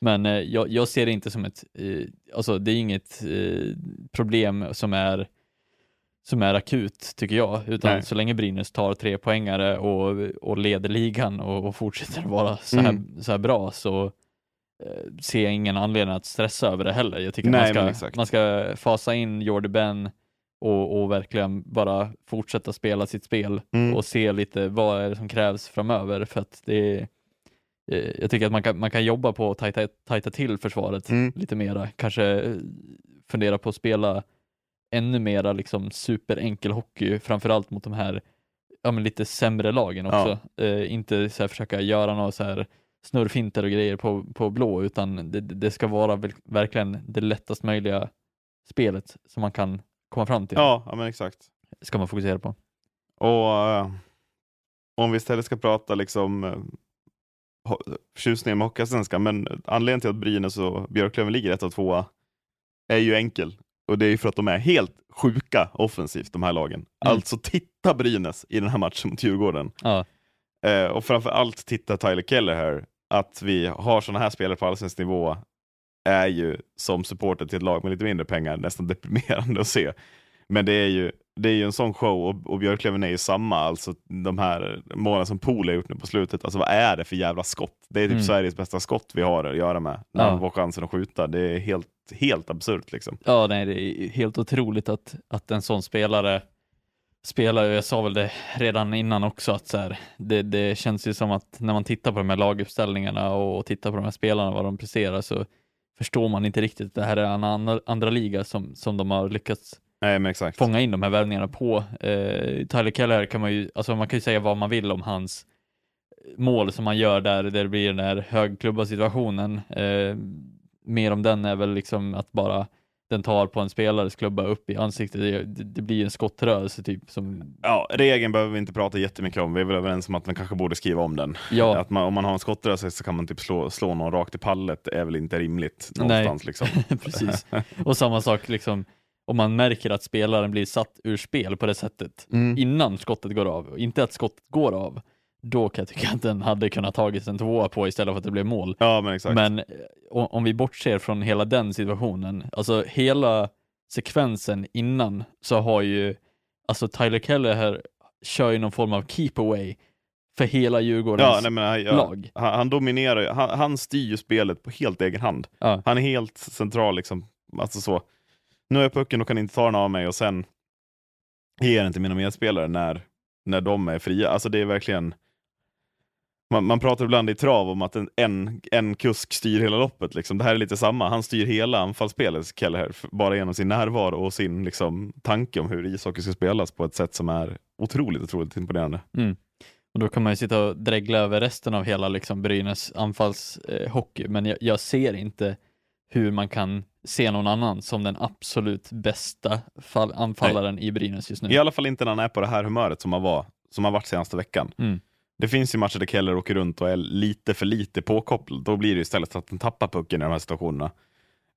Men eh, jag, jag ser det inte som ett, eh, alltså det är inget eh, problem som är som är akut tycker jag, utan Nej. så länge Brynäs tar tre poängare och, och leder ligan och, och fortsätter vara så här, Mm. så här bra så eh, ser jag ingen anledning att stressa över det heller. Jag tycker Nej, man, ska, man ska fasa in Jordi Ben och, och verkligen bara fortsätta spela sitt spel Mm. och se lite vad är det som krävs framöver för att det är eh, jag tycker att man kan, man kan jobba på att tajta, tajta till försvaret Mm. lite mera. Kanske eh, fundera på att spela ännu mera liksom superenkel hockey, framförallt mot de här ja, men lite sämre lagen också. Eh, inte så här försöka göra några så här snurrfinter och grejer på, på blå, utan det, det ska vara väl- verkligen det lättast möjliga spelet som man kan komma fram till. Ja, ja men exakt. Ska man fokusera på. Och uh, om vi istället ska prata liksom uh, tjusningen med Hockeyallsvenskan, men anledningen till att Brynäs och Björklöven ligger ett och tvåa är ju enkel. Och det är ju för att de är helt sjuka offensivt, de här lagen. Mm. Alltså titta Brynäs i den här matchen mot Djurgården. Ja. Eh, och framför allt titta Tyler Keller här. Att vi har sådana här spelare på allsvensk nivå är ju som supporter till ett lag med lite mindre pengar nästan deprimerande att se. Men det är ju, det är ju en sån show och, och Björklöven är ju samma, alltså de här målen som Pool har gjort nu på slutet, alltså vad är det för jävla skott? Det är typ mm. Sveriges bästa skott vi har att göra med, när ja. han får chansen att skjuta. Det är helt, helt absurt liksom. Ja, nej, det är helt otroligt att, att en sån spelare spelar, jag sa väl det redan innan också, att så här, det, det känns ju som att när man tittar på de här laguppställningarna och tittar på de här spelarna, vad de presterar, så förstår man inte riktigt det här är en andra, andra liga som, som de har lyckats Nej, fånga in de här värvningarna på. Eh, Tyler Keller kan man ju, alltså man kan ju säga vad man vill om hans mål som han gör där, där det blir den här högklubba situationen. Eh, mer om den är väl liksom att bara den tar på en spelares klubba upp i ansiktet. Det, det blir en skottrörelse typ. Som... Ja, regeln behöver vi inte prata jättemycket om. Vi är väl överens om att man kanske borde skriva om den. Ja. Att man, om man har en skottrörelse så kan man typ slå, slå någon rakt i pallet. Det är väl inte rimligt någonstans. Nej. Liksom. Precis. Och samma sak liksom om man märker att spelaren blir satt ur spel på det sättet mm. innan skottet går av, inte att skottet går av, då kan jag tycka att den hade kunnat tagits en tvåa på istället för att det blev mål. Ja, men, exakt. men eh, om vi bortser från hela den situationen, alltså hela sekvensen innan så har ju, alltså Tyler Keller här kör ju någon form av keep away för hela Djurgårdens ja, nej, men, ja, lag. Han, han dominerar han, han styr ju spelet på helt egen hand. Ja. Han är helt central liksom, alltså så nu har jag pucken och kan inte ta den av mig och sen ger den till mina medspelare när, när de är fria. Alltså det är verkligen man, man pratar ibland i trav om att en, en, en kusk styr hela loppet. Liksom. Det här är lite samma. Han styr hela anfallsspelet, Kelleher, bara genom sin närvaro och sin liksom, tanke om hur ishockey ska spelas på ett sätt som är otroligt, otroligt imponerande. Mm. Och Då kan man ju sitta och dregla över resten av hela liksom, Brynäs anfallshockey, eh, men jag, jag, ser inte hur man kan se någon annan som den absolut bästa fall, anfallaren Nej. i Brynäs just nu. I alla fall inte när han är på det här humöret som han, var, som han varit senaste veckan. Mm. Det finns ju matcher där Keller åker runt och är lite för lite påkopplad. Då blir det istället att han tappar pucken i de här situationerna.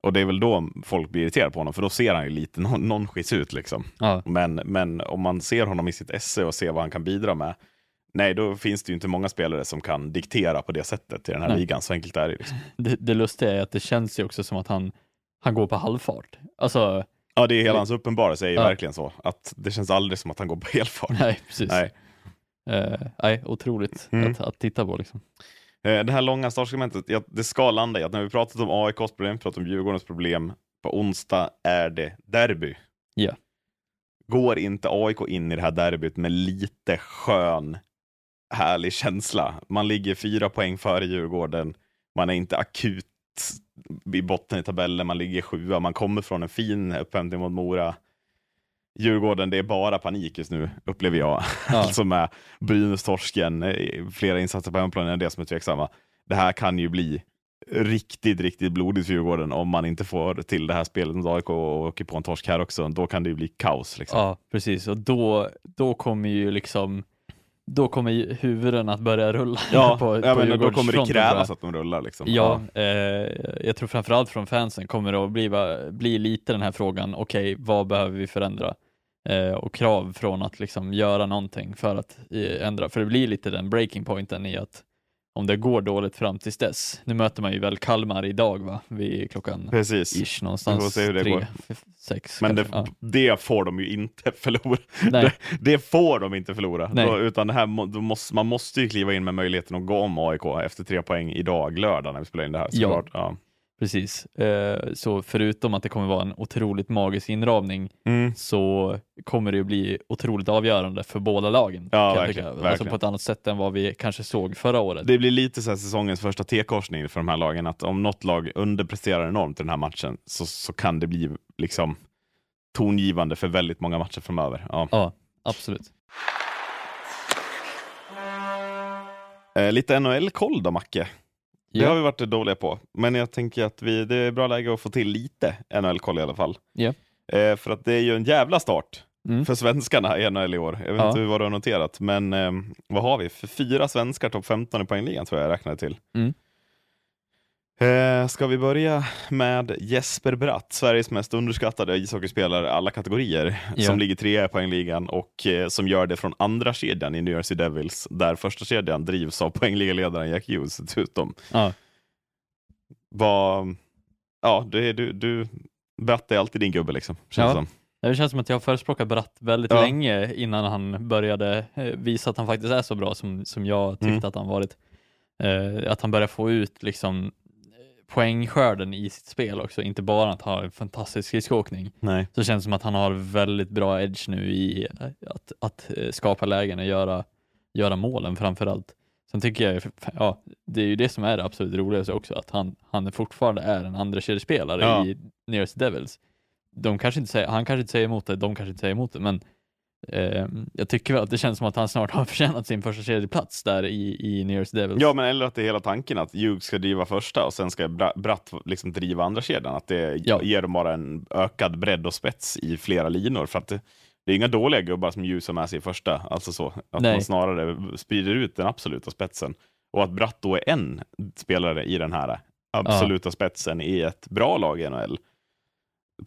Och det är väl då folk blir irriterade på honom, för då ser han ju lite non nonchis ut. Liksom. Ja. Men, men om man ser honom i sitt esse och ser vad han kan bidra med, nej, då finns det ju inte många spelare som kan diktera på det sättet i den här nej. ligan. Så enkelt är det. Liksom. Det, det lustiga är att det känns ju också som att han han går på halvfart. Alltså, ja, det är hela hans uppenbarelse är ju ja. verkligen så. Att det känns aldrig som att han går på helfart. Nej, precis. Nej, uh, nej otroligt mm. att, att, titta på. Liksom. Uh, det här långa startsegmentet, ja, det ska landa i att när vi pratat om AIKs problem, pratat om Djurgårdens problem, på onsdag är det derby. Ja. Går inte AIK in i det här derbyt med lite skön, härlig känsla? Man ligger fyra poäng före Djurgården, man är inte akut i botten i tabellen, man ligger sjua, man kommer från en fin upphämtning mot Mora. Djurgården, det är bara panik just nu, upplever jag. Ja. alltså med Brynäs-torsken, eh, flera insatser på hemplanen är det som är tveksamma. Det här kan ju bli riktigt, riktigt blodigt för Djurgården om man inte får till det här spelet mot AIK och åker på en torsk här också. Då kan det ju bli kaos. Liksom. Ja, precis. Och då, då kommer ju liksom då kommer huvuden att börja rulla. Ja, på, ja på men då kommer det krävas att de rullar. Liksom. Ja, ja. Eh, jag tror framförallt från fansen kommer det att bli, bli lite den här frågan, okej, okay, vad behöver vi förändra? Eh, och krav från att liksom göra någonting för att eh, ändra, för det blir lite den breaking pointen i att om det går dåligt fram tills dess. Nu möter man ju väl Kalmar idag va? Vid klockan Precis. ish någonstans. Se hur det tre, går. sex. Men det, ja. det, får de ju inte förlora. Det, det, får de inte förlora. Då, utan det här, måste, man måste ju kliva in med möjligheten att gå om AIK efter tre poäng idag, lördag, när vi spelar in det här. Ja. ja. Precis, eh, så förutom att det kommer vara en otroligt magisk inramning mm. så kommer det att bli otroligt avgörande för båda lagen. Ja, verkligen, alltså verkligen. Alltså på ett annat sätt än vad vi kanske såg förra året. Det blir lite så säsongens första T-korsning för de här lagen, att om något lag underpresterar enormt i den här matchen så, så kan det bli liksom tongivande för väldigt många matcher framöver. Ja, ja absolut. Eh, lite NHL-koll då, Macke? Det har vi varit dåliga på. Men jag tänker att vi, det är bra läge att få till lite NHL-koll i alla fall. Eh, för att det är ju en jävla start Mm. för svenskarna i NHL i år. Jag vet inte vad du har noterat, men eh, vad har vi? För fyra svenskar topp 15 i poängligan tror jag jag räknade till. Mm. Eh, ska vi börja med Jesper Bratt, Sveriges mest underskattade ishockeyspelare i alla kategorier, Ja. som ligger trea i poängligan och eh, som gör det från andra kedjan i New Jersey Devils, där första kedjan drivs av poängligaledaren Jack Hughes dessutom. Ja. Vad, ja, det du, du, Bratt är alltid din gubbe liksom, känns Ja. som. Det känns som att jag har förespråkat Bratt väldigt Ja. länge innan han började eh, visa att han faktiskt är så bra som, som jag tyckte Mm. att han varit. Eh, att han börjar få ut liksom poängskörden i sitt spel också, inte bara att ha en fantastisk skridskoåkning. Nej. Så känns det som att han har väldigt bra edge nu i eh, att, att eh, skapa lägen och göra, göra målen framför allt. Sen tycker jag, ja, det är ju det som är det absolut roligaste också, att han, han fortfarande är en andra kedjespelare Ja. i Jersey Devils. De kanske inte säger, han kanske inte säger emot det, de kanske inte säger emot det, men jag tycker väl att det känns som att han snart har förtjänat sin första kedjeplats där i, i New Jersey Devils. Ja, men eller att det är hela tanken att Hughes ska driva första och sen ska Bra- Bratt liksom driva andra kedjan. Att det Ja. ger dem bara en ökad bredd och spets i flera linor. För att det, det är inga dåliga gubbar som Hughes har med sig i första. Alltså så. Att Nej. man snarare sprider ut den absoluta spetsen. Och att Bratt då är en spelare i den här absoluta spetsen i ett bra lag i NHL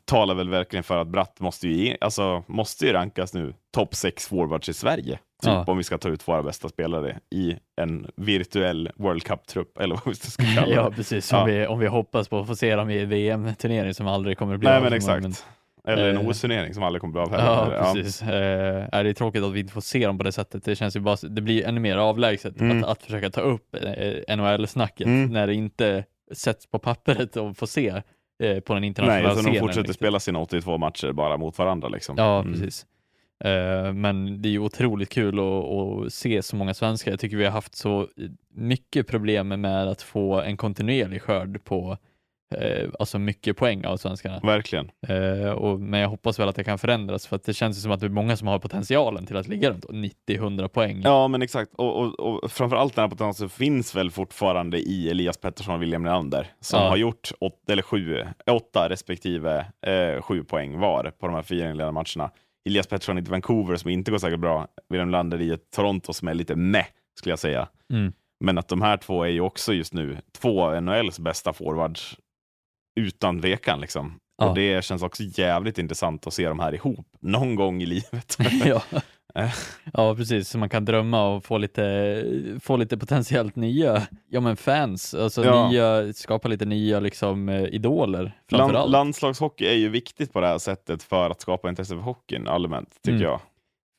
talar väl verkligen för att Bratt måste ju, alltså, måste ju rankas nu topp 6 forwards i Sverige. Typ Ja. om vi ska ta ut våra bästa spelare i en virtuell World Cup-trupp, eller vad vi ska kalla det. Ja, precis. Ja. Om, vi, om vi hoppas på att få se dem i VM-turnering som aldrig kommer att bli Nej av men exakt. Eller en Eh. OS-turnering som aldrig kommer bli av heller. Ja, precis. Eh, är det är tråkigt att vi inte får se dem på det sättet. Det känns ju bara, det blir ännu mer avlägset Mm. att, att försöka ta upp eh, NHL-snacket Mm. när det inte sätts på pappret och får se eh, på den internationella Nej, så de scenen. fortsätter liksom. spela sina 82 matcher bara mot varandra. Liksom. Ja, Mm. precis. Eh, men det är ju otroligt kul att, att se så många svenskar. Jag tycker vi har haft så mycket problem med att få en kontinuerlig skörd på eh, alltså mycket poäng av svenskarna. Verkligen. Eh, och, men jag hoppas väl att det kan förändras för att det känns som att det är många som har potentialen till att ligga runt 90-100 poäng. Ja, men exakt. Och, och, och framförallt den här potentialen finns väl fortfarande i Elias Pettersson och William Nylander som Ja. har gjort åt, eller sju, åtta respektive eh, sju poäng var på de här fyra inledande matcherna. Elias Pettersson i Vancouver som inte går särskilt bra. William Nylander i ett Toronto som är lite meh, skulle jag säga. Mm. Men att de här två är ju också just nu två NHLs bästa forwards utan tvekan. Liksom. Ja. Och det känns också jävligt intressant att se de här ihop någon gång i livet. ja. Eh. ja, precis. Så man kan drömma och få lite, få lite potentiellt nya ja, men fans, alltså Ja. nya, skapa lite nya liksom, eh, idoler Land, landslagshockey är ju viktigt på det här sättet för att skapa intresse för hockeyn allmänt, tycker Mm. jag.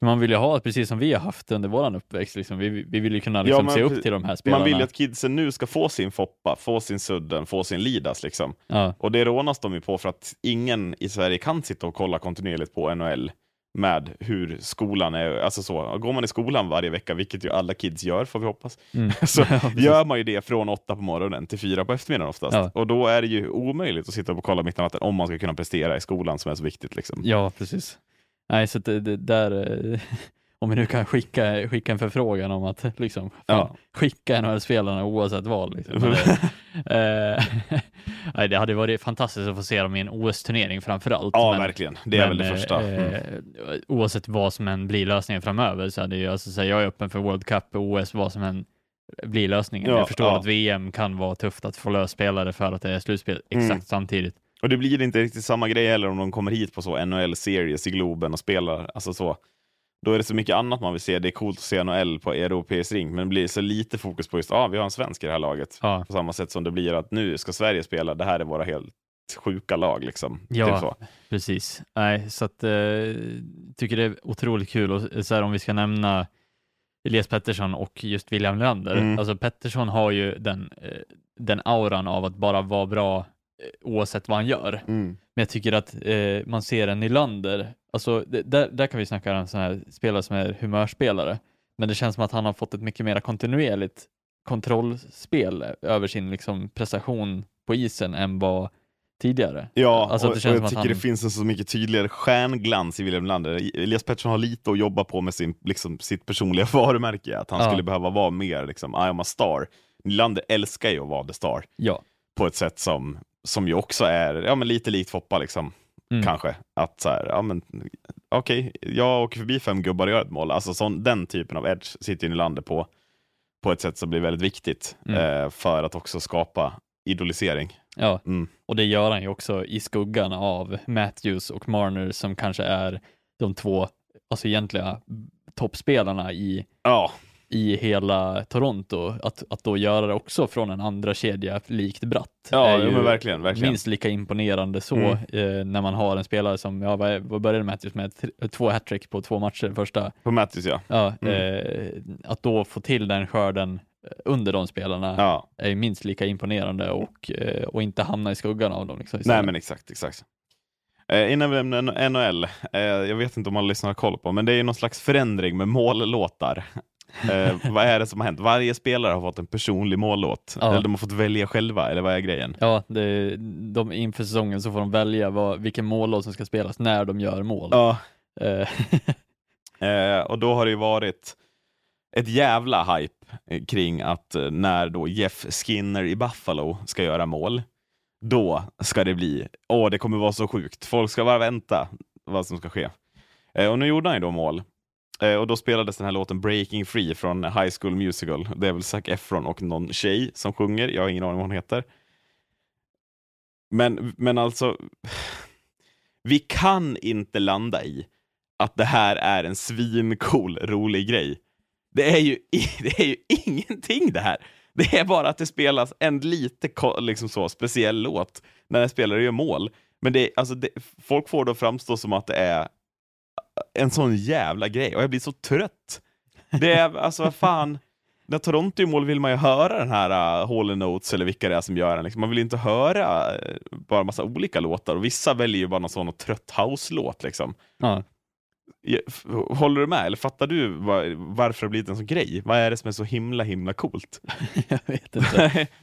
Man vill ju ha, precis som vi har haft under våran uppväxt, liksom. vi, vi vill ju kunna Ja, liksom, men se upp till de här spelarna. Man vill ju att kidsen nu ska få sin Foppa, få sin Sudden, få sin Lidas. Liksom. ja. Och det rånas de ju på för att ingen i Sverige kan sitta och kolla kontinuerligt på NHL med hur skolan är. Alltså så, går man i skolan varje vecka, vilket ju alla kids gör får vi hoppas, Mm. så Ja, gör man ju det från åtta på morgonen till fyra på eftermiddagen oftast. Ja. Och då är det ju omöjligt att sitta och kolla mitt i natten om man ska kunna prestera i skolan som är så viktigt. Liksom. Ja, precis. Nej, så det, det där, eh, om vi nu kan skicka, skicka en förfrågan om att liksom, fan, Ja. skicka NHL-spelarna oavsett val. Liksom. Men det, eh, nej, det hade varit fantastiskt att få se dem i en OS-turnering framför allt. Ja, men, verkligen. Det är väl det men, första. eh, Mm. eh, Oavsett vad som än blir lösningen framöver så hade jag, alltså, så här, jag är öppen för World Cup och OS, vad som än blir lösningen. Ja, jag förstår ja. att VM kan vara tufft att få lös spelare för att det är slutspel exakt Mm. samtidigt. Och det blir inte riktigt samma grej heller om de kommer hit på så NHL Series i Globen och spelar. Alltså så. Då är det så mycket annat man vill se. Det är coolt att se NHL på europeisk ring, men det blir så lite fokus på just ah, vi har en svensk i det här laget. Ja. På samma sätt som det blir att nu ska Sverige spela, det här är våra helt sjuka lag. Liksom. Ja. Typ. Precis. Nej, så att eh, tycker det är otroligt kul och så här, om vi ska nämna Elias Pettersson och just William Nylander. Mm. Alltså Pettersson har ju den, eh, den auran av att bara vara bra oavsett vad han gör. Mm. Men jag tycker att eh, man ser en Nylander, alltså det, där, där kan vi snacka om en sån här spelare som är humörspelare. Men det känns som att han har fått ett mycket mer kontinuerligt kontrollspel över sin liksom, prestation på isen än vad tidigare. Ja, Alltså, och, det och jag tycker han- det finns en så mycket tydligare stjärnglans i William Lander. Elias Pettersson har lite att jobba på med sin, liksom, sitt personliga varumärke, att han Ja. skulle behöva vara mer liksom, I am a star. Nylander älskar ju att vara the star Ja. på ett sätt som, som ju också är ja, men lite likt Foppa, liksom. Mm. kanske. Att så här, ja men okej, jag åker förbi fem gubbar och gör ett mål. Alltså sån, den typen av edge sitter ju Nylander på, på ett sätt som blir väldigt viktigt Mm. eh, för att också skapa idolisering. Ja, Mm. och det gör han ju också i skuggan av Matthews och Marner som kanske är de två, alltså egentliga toppspelarna i, Ja, i hela Toronto. Att, att då göra det också från en andra kedja likt Bratt ja, är ju men verkligen. verkligen. minst lika imponerande så Mm. eh, när man har en spelare som, ja vad, började Matthews med? T- Två hattrick på två matcher första. På Mattis ja. Ja, Mm. eh, att då få till den skörden eh, under de spelarna ja. är minst lika imponerande och, eh, och inte hamna i skuggan av dem. Liksom, Nej men exakt, exakt. Eh, innan vi lämnar NHL, eh, jag vet inte om alla lyssnare har koll på, men det är någon slags förändring med mållåtar. Eh, vad är det som har hänt? Varje spelare har fått en personlig mållåt, Ja. eller de har fått välja själva, eller vad är grejen? Ja, det, de, inför säsongen så får de välja vad, vilken mållåt som ska spelas när de gör mål. Ja. Eh, Eh, och då har det ju varit ett jävla hype eh, kring att eh, när då Jeff Skinner i Buffalo ska göra mål, då ska det bli, åh det kommer vara så sjukt, folk ska bara vänta vad som ska ske. Eh, och nu gjorde han ju då mål. Eh, och då spelades den här låten Breaking Free från High School Musical. Det är väl Zac Efron och någon tjej som sjunger, jag har ingen aning vad hon heter. Men, men alltså, vi kan inte landa i att det här är en svincool, rolig grej. Det är, ju, det är ju ingenting det här. Det är bara att det spelas en lite liksom så, speciell låt när en spelare gör mål. Men det, alltså det, folk får det att framstå som att det är en sån jävla grej och jag blir så trött. Det är, alltså vad fan, när Toronto gör mål vill man ju höra den här uh, Hall Notes eller vilka det är som gör den. Liksom. Man vill inte höra uh, bara massa olika låtar och vissa väljer ju bara någon sån trött house-låt liksom. ja. Håller du med? Eller fattar du var, varför det har blivit en sån grej? Vad är det som är så himla himla coolt? jag vet inte.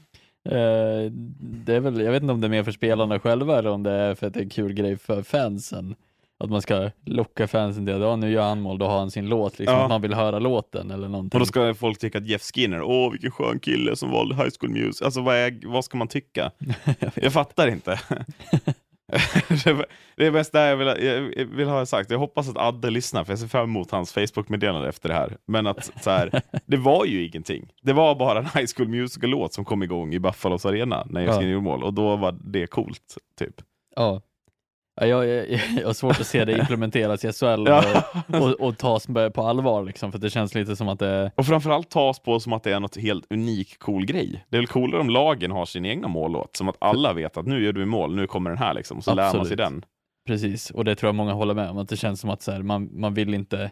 Eh, det är väl, jag vet inte om det är mer för spelarna själva eller om det är för att det är en kul grej för fansen. Att man ska locka fansen till att ja, nu gör han mål, då har han sin låt, liksom, Ja. att man vill höra låten eller någonting. och då ska folk tycka att Jeff Skinner, åh vilken skön kille som valde High School Music. Alltså vad, är, vad ska man tycka? jag fattar inte. det är mest det jag vill, jag vill ha sagt. Jag hoppas att Adde lyssnar, för jag ser fram emot hans Facebook-meddelande efter det här. Men att så här, det var ju ingenting. Det var bara en High School Musical-låt som kom igång i Buffalos arena när Jeff Ja. Gjorde mål. Och då var det coolt, typ. Ja. Ja, jag, jag, jag har svårt att se det implementeras i SHL Ja. och, och, tas på allvar liksom, för det känns lite som att det Och framförallt tas på som att det är något helt unik cool grej. Det är väl coolare om lagen har sin egna mållåt, som att alla vet att nu gör du mål, nu kommer den här liksom, och så lär man sig Absolut. den. Precis, och det tror jag många håller med om, att det känns som att så här, man, man vill inte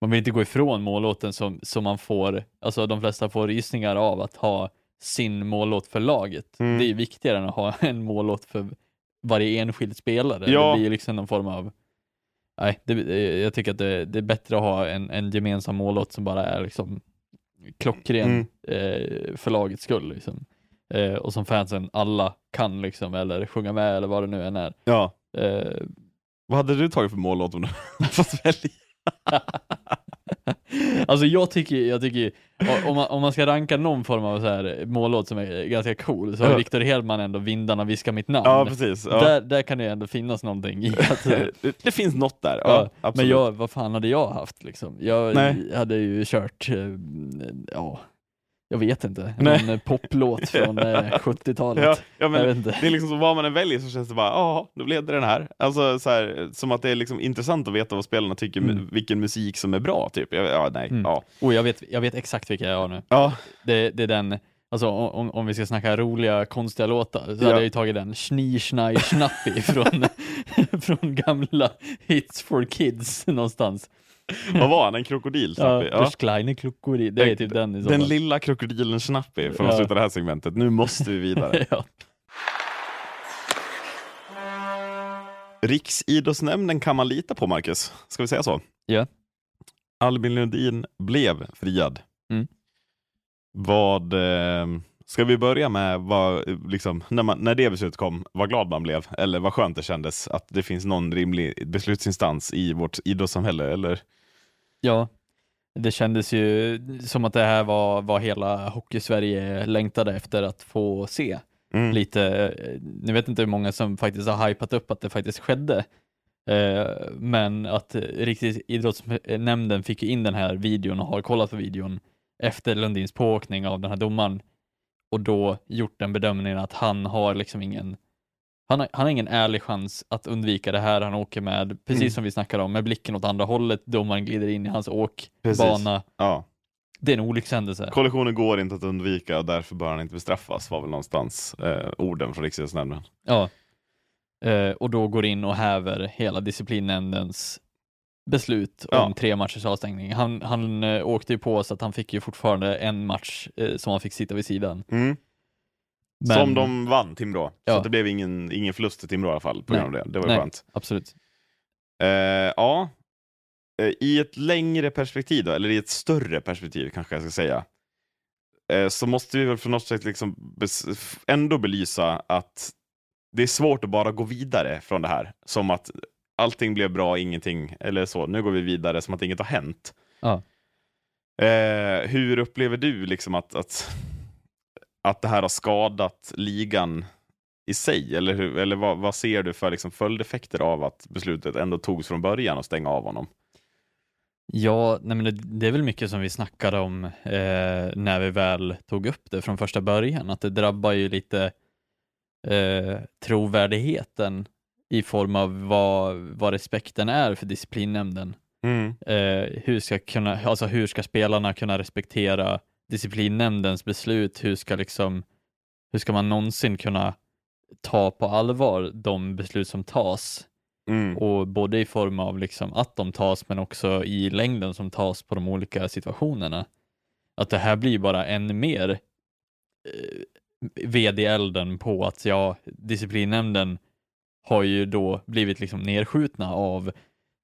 man vill inte gå ifrån mållåten som, som man får, alltså de flesta får rysningar av att ha sin mållåt för laget. Mm. Det är viktigare än att ha en mållåt för varje enskild spelare. Ja. Det blir liksom någon form av, nej, det, jag tycker att det, det är bättre att ha en, en gemensam mållåt som bara är liksom klockren Mm. eh, för lagets skull. Liksom. Eh, och som fansen alla kan liksom, eller sjunga med eller vad det nu än är. Ja. Eh, Vad hade du tagit för mållåt om du fått välja? alltså jag tycker, jag tycker om man, om man ska ranka någon form av så här mållåt som är ganska cool så har Ja. Victor Hedman ändå Vindarna viskar mitt namn. Ja, precis. Ja. Där, där kan det ändå finnas någonting i att, eh, det, det finns något där. Ja, ja, absolut. men jag, vad fan hade jag haft liksom? Jag Nej. hade ju kört, eh, ja, jag vet inte, Nej. någon eh, poplåt från eh, 70-talet. ja, ja, jag men vet inte. det är liksom så vad man än väljer så känns det bara, ja, då blev det den här. Alltså så här, som att det är liksom intressant att veta vad spelarna tycker, Mm. vilken musik som är bra, typ. Ja, ja nej, Mm. ja. Oh, jag, vet, jag vet exakt vilka jag har nu. Ja, Det, det är den, alltså om, om vi ska snacka roliga, konstiga låtar, så Ja. hade jag ju tagit den Schnie, Schnai, Schnappi från, från gamla Hits for Kids någonstans. vad var han? En krokodil? Ja, Snappi? Ja. Kleine Klockori, det är typ den i så Den fall. lilla krokodilen Snappi, för att Ja. sluta det här segmentet. Nu måste vi vidare. ja. Riksidrottsnämnden kan man lita på, Marcus. Ska vi säga så? Ja. Albin Lundin blev friad. Mm. Vad... Eh, ska vi börja med vad, liksom, när, man, när det beslutet kom, vad glad man blev? Eller vad skönt det kändes att det finns någon rimlig beslutsinstans i vårt idrottssamhälle? Eller? Ja. det kändes ju som att det här var vad hela Hockeysverige längtade efter att få se. Mm. Lite, eh, ni vet inte hur många som faktiskt har hypat upp att det faktiskt skedde. Eh, men att riktigt idrottsnämnden fick in den här videon och har kollat på videon efter Lundins pååkning av den här domaren och då gjort den bedömningen att han har liksom ingen han har, han har ingen ärlig chans att undvika det här. Han åker med, precis Mm. som vi snackade om, med blicken åt andra hållet. Domaren glider in i hans åkbana. Ja. Det är en olyckshändelse. Kollisioner går inte att undvika och därför bör han inte bestraffas, var väl någonstans eh, orden från Riksidrottsnämnden. Ja. Eh, och då går in och häver hela disciplinnämndens beslut om Ja. tre matchers avstängning. Han, han eh, åkte ju på så att han fick ju fortfarande en match eh, som han fick sitta vid sidan. Men, Som de vann Timrå. Så Ja. att det blev ingen, ingen förlust till Timrå i alla fall på Nej. grund av det. Det var Nej. skönt. Absolut. Eh, ja, Eh, i ett längre perspektiv då, eller i ett större perspektiv kanske jag ska säga, eh, så måste vi väl för något sätt liksom ändå belysa att det är svårt att bara gå vidare från det här, som att allting blev bra, ingenting, eller så, nu går vi vidare som att inget har hänt. Hur upplever du liksom att, att, att det här har skadat ligan i sig? Eller, hur, eller vad, vad ser du för liksom följdeffekter av att beslutet ändå togs från början att stänga av honom? Ja, nej men det, det är väl mycket som vi snackade om eh, när vi väl tog upp det från första början, att det drabbar ju lite eh, trovärdigheten i form av vad, vad respekten är för disciplinnämnden. Eh, hur, ska kunna, alltså hur ska spelarna kunna respektera disciplinnämndens beslut? Hur ska, liksom, hur ska man någonsin kunna ta på allvar de beslut som tas? Mm. Och både i form av liksom att de tas men också i längden som tas på de olika situationerna. Att det här blir bara ännu mer eh, ved i elden på att ja, disciplinnämnden har ju då blivit liksom nedskjutna av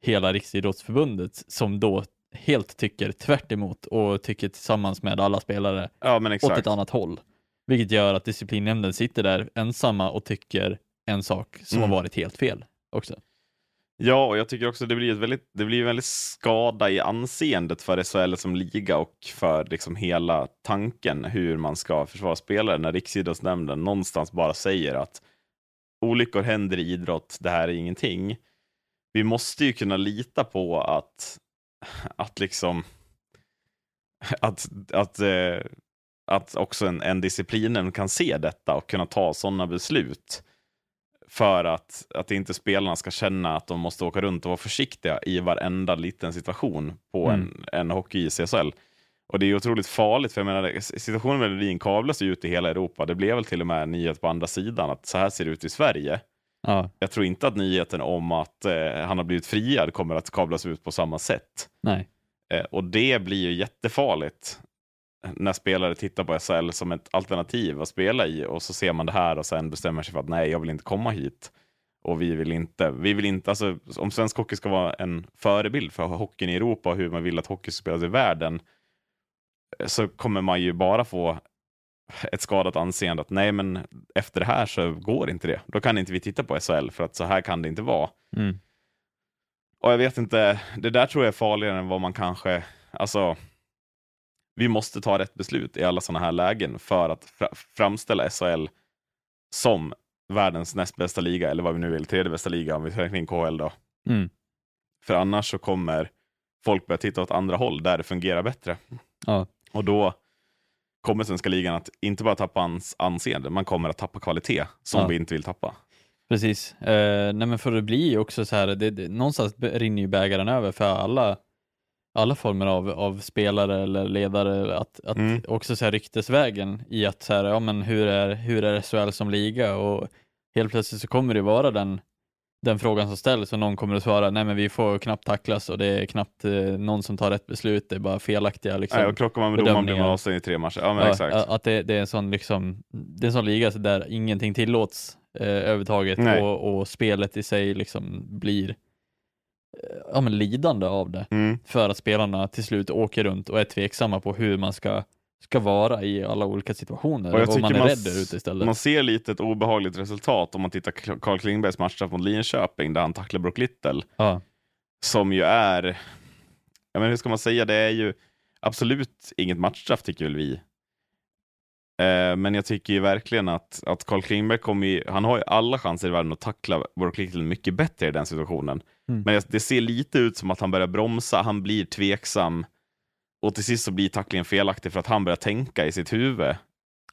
hela Riksidrottsförbundet som då helt tycker tvärt emot och tycker tillsammans med alla spelare Ja, men åt exakt. ett annat håll. Vilket gör att disciplinnämnden sitter där ensamma och tycker en sak som Mm. har varit helt fel också. Ja, och jag tycker också det blir ett väldigt, det blir en väldigt skada i anseendet för SHL som liga och för liksom hela tanken hur man ska försvara spelare när Riksidrottsnämnden någonstans bara säger att olyckor händer i idrott, det här är ingenting. Vi måste ju kunna lita på att, att liksom att, att, eh, att också en, en disciplinen kan se detta och kunna ta sådana beslut för att, att inte spelarna ska känna att de måste åka runt och vara försiktiga i varenda liten situation på Mm. en, en hockey i CSL. Och det är otroligt farligt, för jag menar, situationen med Ledin kablas ju ut i hela Europa. Det blev väl till och med en nyhet på andra sidan att så här ser det ut i Sverige. Ja, Jag tror inte att nyheten om att eh, han har blivit friad kommer att kablas ut på samma sätt. nej. Eh, och det blir ju jättefarligt när spelare tittar på SHL som ett alternativ att spela i och så ser man det här och sen bestämmer sig för att nej, jag vill inte komma hit. Och vi vill inte, vi vill inte, alltså om svensk hockey ska vara en förebild för hockeyn i Europa och hur man vill att hockey ska spelas i världen eh, så kommer man ju bara få ett skadat anseende att nej, men efter det här så går inte det. Då kan inte vi titta på SHL för att så här kan det inte vara. Mm. Och jag vet inte, det där tror jag är farligare än vad man kanske, alltså vi måste ta rätt beslut i alla sådana här lägen för att fra- framställa SHL som världens näst bästa liga, eller vad vi nu vill, tredje bästa liga om vi räknar in KHL då. Mm. För annars så kommer folk börja titta åt andra håll där det fungerar bättre. Ja. Och då kommer svenska ligan att inte bara tappa ans anseende, man kommer att tappa kvalitet som Ja. vi inte vill tappa. Precis. Eh, nej men för det blir ju också så här, det, det, någonstans rinner ju bägaren över för alla, alla former av, av spelare eller ledare, att, att Mm. också så här ryktesvägen i att så här, ja men hur är, hur är SHL som liga och helt plötsligt så kommer det vara den, den frågan som ställs och någon kommer att svara, nej men vi får knappt tacklas och det är knappt eh, någon som tar rätt beslut, det är bara felaktiga liksom. Nej, och krockar man med domaren blir man avstängd i tre matcher. Ja, men Ja, exakt. Att det, det är en sån liksom, det är en sån liga så där ingenting tillåts eh, överhuvudtaget och, och spelet i sig liksom blir eh, ja, men lidande av det Mm. för att spelarna till slut åker runt och är tveksamma på hur man ska, ska vara i alla olika situationer Och jag tycker man är man rädd där ute istället. Man ser lite ett obehagligt resultat om man tittar Carl Klingbergs matchstraff mot Linköping där han tacklar Brock Little, Ja, som ju är ja, men hur ska man säga, det är ju absolut inget matchstraff tycker väl vi. Eh, men jag tycker ju verkligen att, att Carl Klingberg kommer ju, han har ju alla chanser i världen att tackla Brock Little mycket bättre i den situationen. Mm. Men det ser lite ut som att han börjar bromsa, han blir tveksam och till sist så blir tacklingen felaktig för att han börjar tänka i sitt huvud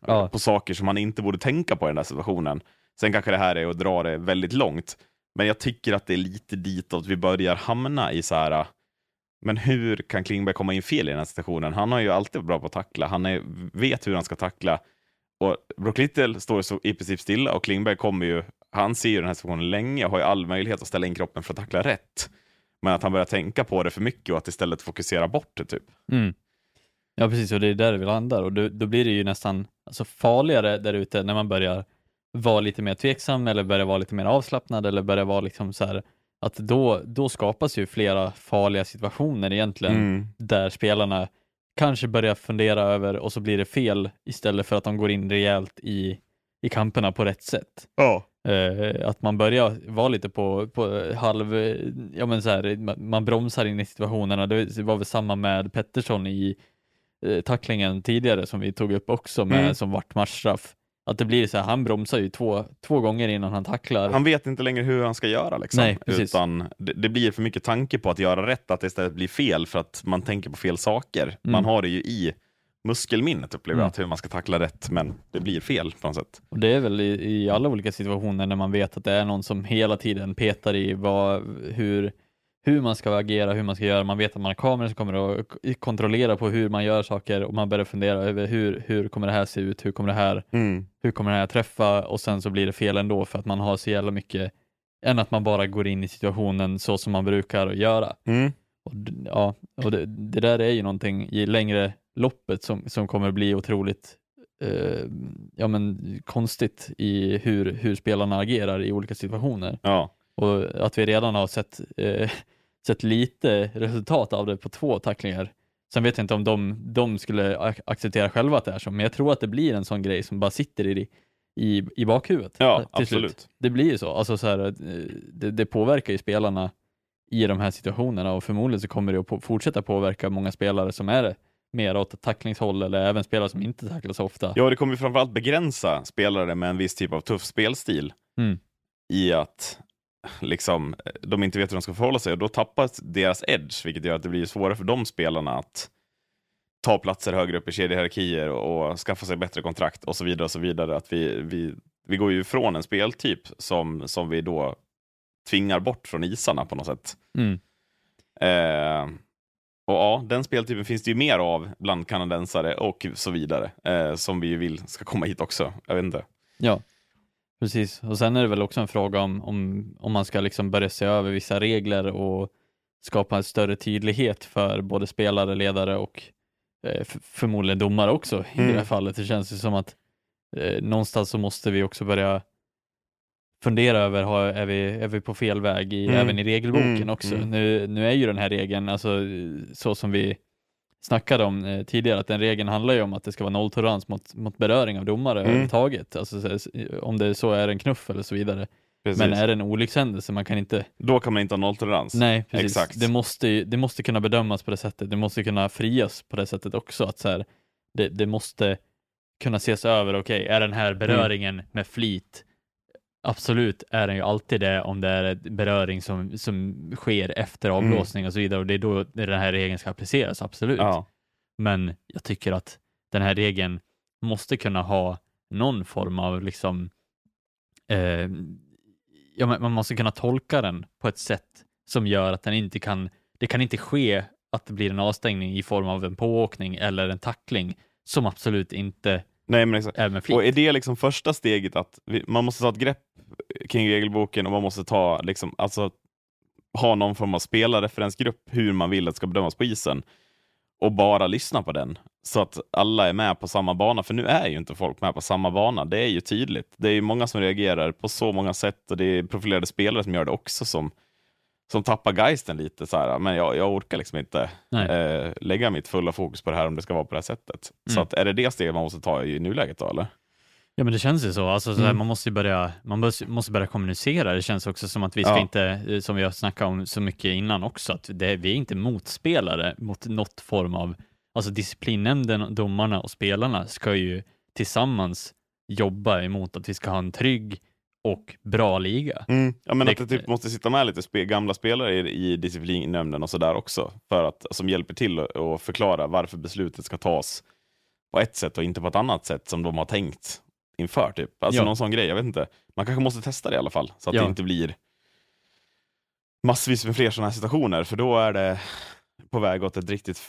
Ja. på saker som han inte borde tänka på i den där situationen. Sen kanske det här är att dra det väldigt långt, men jag tycker att det är lite ditåt vi börjar hamna i så här. Men hur kan Klingberg komma in fel i den här situationen? Han har ju alltid varit bra på att tackla. Han är, vet hur han ska tackla. Och Brock Little står så i princip stilla och Klingberg kommer ju, han ser ju den här situationen länge och har ju all möjlighet att ställa in kroppen för att tackla rätt. Men att han börjar tänka på det för mycket och att istället fokusera bort det typ. Mm. Ja, precis, och det är där vi landar och då, då blir det ju nästan alltså, farligare där ute när man börjar vara lite mer tveksam eller börjar vara lite mer avslappnad eller börjar vara liksom så här att då, då skapas ju flera farliga situationer egentligen Mm. där spelarna kanske börjar fundera över och så blir det fel istället för att de går in rejält i, i kamperna på rätt sätt. Ja. Eh, att man börjar vara lite på, på halv, ja men så här, man, bromsar in i situationerna. Det var väl samma med Pettersson i eh, tacklingen tidigare som vi tog upp också med Mm. som vart matchstraff. Att det blir så här, han bromsar ju två, två gånger innan han tacklar. Han vet inte längre hur han ska göra. Liksom. Nej, precis. Utan det, det blir för mycket tanke på att göra rätt, att det istället blir fel för att man tänker på fel saker. Man har det ju i muskelminnet upplever jag, Mm. hur man ska tackla rätt, men det blir fel på något sätt. Och det är väl i, i alla olika situationer när man vet att det är någon som hela tiden petar i vad, hur, hur man ska agera, hur man ska göra. Man vet att man har kameror som kommer att kontrollera på hur man gör saker och man börjar fundera över hur, hur kommer det här se ut, hur kommer det här, hur kommer det här träffa och sen så blir det fel ändå för att man har så jävla mycket än att man bara går in i situationen så som man brukar göra. Mm. Och, ja, och det, det där är ju någonting i längre loppet som, som kommer bli otroligt eh, ja, men, konstigt i hur, hur spelarna agerar i olika situationer. Ja. Och att vi redan har sett, eh, sett lite resultat av det på två tacklingar. Sen vet jag inte om de, de skulle ac- acceptera själva att det är så, men jag tror att det blir en sån grej som bara sitter i, i, i bakhuvudet. Ja, slut. absolut. Det blir ju så. Alltså så här, eh, det, det påverkar ju spelarna i de här situationerna och förmodligen så kommer det att på, fortsätta påverka många spelare som är mer åt ett tacklingshåll eller även spelare som inte tacklas ofta. Ja, det kommer ju framförallt begränsa spelare med en viss typ av tuff spelstil Mm. i att liksom, de inte vet hur de ska förhålla sig och då tappas deras edge, vilket gör att det blir svårare för de spelarna att ta platser högre upp i kedjehierarkier och, och skaffa sig bättre kontrakt och så vidare. och så vidare. Att vi, vi, vi går ju ifrån en speltyp som, som vi då tvingar bort från isarna på något sätt. Mm. Eh, och ja, den speltypen finns det ju mer av bland kanadensare och så vidare, eh, som vi vill ska komma hit också. Jag vet inte. Ja, precis. Och sen är det väl också en fråga om, om, om man ska liksom börja se över vissa regler och skapa en större tydlighet för både spelare, ledare och eh, förmodligen domare också i Mm. det här fallet. Det känns ju som att eh, någonstans så måste vi också börja fundera över, har, är, vi, är vi på fel väg i, Mm. även i regelboken Mm, också? mm. Nu, nu är ju den här regeln, alltså så som vi snackade om eh, tidigare, att den regeln handlar ju om att det ska vara nolltolerans mot, mot beröring av domare Mm. överhuvudtaget. Alltså, så- så- om det så är en knuff eller så vidare. Precis. Men är det en olyckshändelse, man kan inte Då kan man inte ha nolltolerans. Nej, precis. Exakt. Det, måste, det måste kunna bedömas på det sättet. Det måste kunna frias på det sättet också. Att så här, det, det måste kunna ses över. Okej, är den här beröringen med flit? Absolut är den ju alltid det om det är beröring som, som sker efter avblåsning och så vidare. Och det är då den här regeln ska appliceras, absolut. Ja. Men jag tycker att den här regeln måste kunna ha någon form av liksom eh, ja, man måste kunna tolka den på ett sätt som gör att den inte kan, det kan inte ske att det blir en avstängning i form av en pååkning eller en tackling som absolut inte Nej, men exakt. med flit. Och är det liksom första steget att vi, man måste ta ett grepp kring regelboken och man måste ta, liksom, alltså, ha någon form av spelarreferensgrupp hur man vill att det ska bedömas på isen och bara lyssna på den så att alla är med på samma bana. För nu är ju inte folk med på samma bana. Det är ju tydligt. Det är ju många som reagerar på så många sätt och det är profilerade spelare som gör det också som, som tappar geisten lite. Så här, men jag, jag orkar liksom inte eh, lägga mitt fulla fokus på det här om det ska vara på det här sättet. Så Mm. att, är det det steget man måste ta i nuläget då eller? Ja men det känns ju så, alltså, så här, Mm. man måste börja, man måste, måste börja kommunicera. Det känns också som att vi ska Ja. inte, eh, som vi har snackat om så mycket innan också, att det, vi är inte motspelare mot något form av, alltså disciplinnämnden, domarna och spelarna ska ju tillsammans jobba emot att vi ska ha en trygg och bra liga. Mm. Ja, men Det- att det typ måste sitta med lite spe, gamla spelare i, i disciplinnämnden och sådär också, för att, som hjälper till att att förklara varför beslutet ska tas på ett sätt och inte på ett annat sätt som de har tänkt inför. Typ. Alltså Ja. någon sån grej, jag vet inte. Man kanske måste testa det i alla fall, så att Ja. det inte blir massvis med fler sådana här situationer, för då är det på väg åt ett riktigt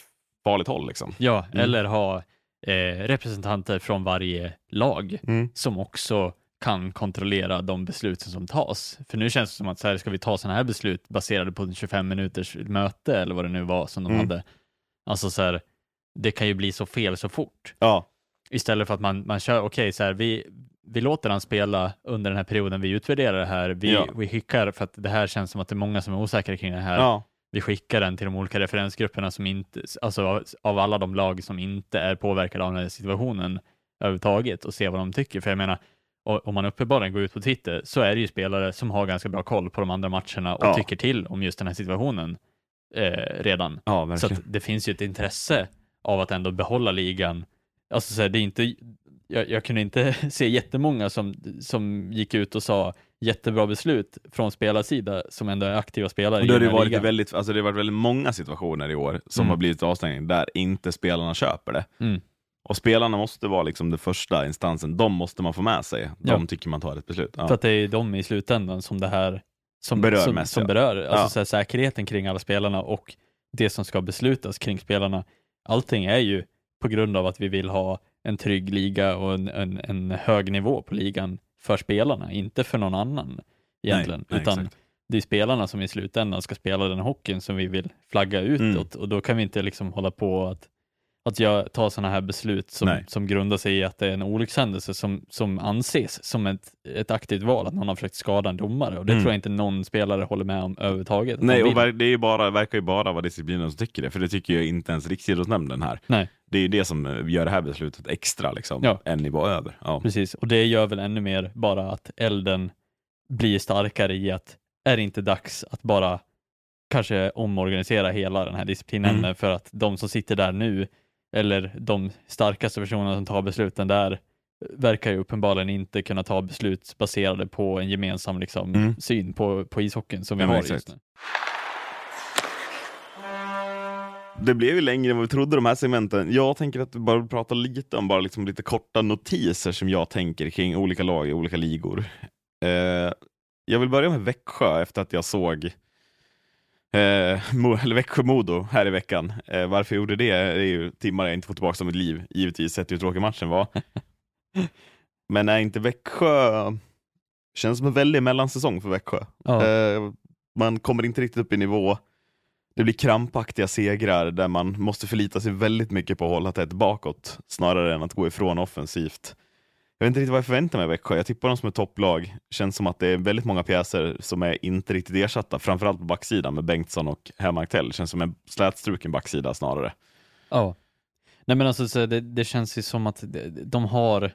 farligt håll. Liksom. Ja, Mm. eller ha eh, representanter från varje lag Mm. som också kan kontrollera de besluten som tas. För nu känns det som att så här, ska vi ta sådana här beslut baserade på en 25 minuters möte eller vad det nu var som de Mm. hade. Alltså så här, det kan ju bli så fel så fort. Ja, Istället för att man, man kör, okej, så här, vi, vi låter han spela under den här perioden vi utvärderar det här. Vi, Ja. vi skickar, för att det här känns som att det är många som är osäkra kring det här ja. vi skickar den till de olika referensgrupperna som inte, alltså av, av alla de lag som inte är påverkade av den här situationen överhuvudtaget och ser vad de tycker. För jag menar, o- om man uppenbarligen går ut på Twitter så är det ju spelare som har ganska bra koll på de andra matcherna och Ja. tycker till om just den här situationen eh, redan. ja Så det finns ju ett intresse av att ändå behålla ligan. Alltså så här, det är inte, jag, jag kunde inte se jättemånga som, som gick ut och sa jättebra beslut från spelarsida som ändå är aktiva spelare Och då har i det, den här varit ligan. väldigt, alltså det har varit väldigt många situationer i år som Mm. har blivit avstängning där inte spelarna köper det. Mm. Och spelarna måste vara liksom den första instansen, de måste man få med sig. De Ja. tycker man tar ett beslut. Ja. För att det är de i slutändan som det här som Berör som, mest, som ja. berör. Alltså här, säkerheten kring alla spelarna och det som ska beslutas kring spelarna. Allting är ju på grund av att vi vill ha en trygg liga och en, en, en hög nivå på ligan för spelarna, inte för någon annan egentligen. nej, Utan exakt. det är spelarna som i slutändan ska spela den hockeyn som vi vill flagga Mm. utåt och då kan vi inte liksom hålla på att att jag tar sådana här beslut som, Nej. som grundar sig i att det är en olyckshändelse som, som anses som ett, ett aktivt val, att någon har försökt skada en domare och det Mm. tror jag inte någon spelare håller med om överhuvudtaget. Nej, och det är ju bara, verkar ju bara vara disciplinen som tycker det, för det tycker ju inte ens Riksidrottsnämnden här. Nej. Det är ju det som gör det här beslutet extra, liksom, Ja. en nivå över. Ja. Precis, och det gör väl ännu mer bara att elden blir starkare i att är det inte dags att bara kanske omorganisera hela den här disciplinen Mm. för att de som sitter där nu eller de starkaste personerna som tar besluten där verkar ju uppenbarligen inte kunna ta beslut baserade på en gemensam liksom, Mm. syn på, på ishockeyn som vi Ja, har exakt. just nu. Det blev ju längre än vad vi trodde de här segmenten. Jag tänker att vi bara pratar lite om bara liksom lite korta notiser som jag tänker kring olika lag i olika ligor. Eh, jag vill börja med Växjö efter att jag såg eller Växjö-Modo här i veckan. Eh, varför jag gjorde det är ju timmar jag inte fått tillbaka av mitt liv, givetvis sett hur tråkig matchen var. Men är inte Växjö, känns som en väldig mellansäsong för Växjö. Ja. Eh, man kommer inte riktigt upp i nivå. Det blir krampaktiga segrar där man måste förlita sig väldigt mycket på att hålla tätt bakåt snarare än att gå ifrån offensivt. Jag vet inte riktigt vad jag förväntar mig av Växjö. Jag tippar dem som ett topplag. Känns som att det är väldigt många pjäser som är inte riktigt ersatta, framförallt på backsidan med Bengtsson och Hermanktell. Känns som en slätstruken backsida snarare. Ja. Nej men alltså så det, det känns ju som att de, de har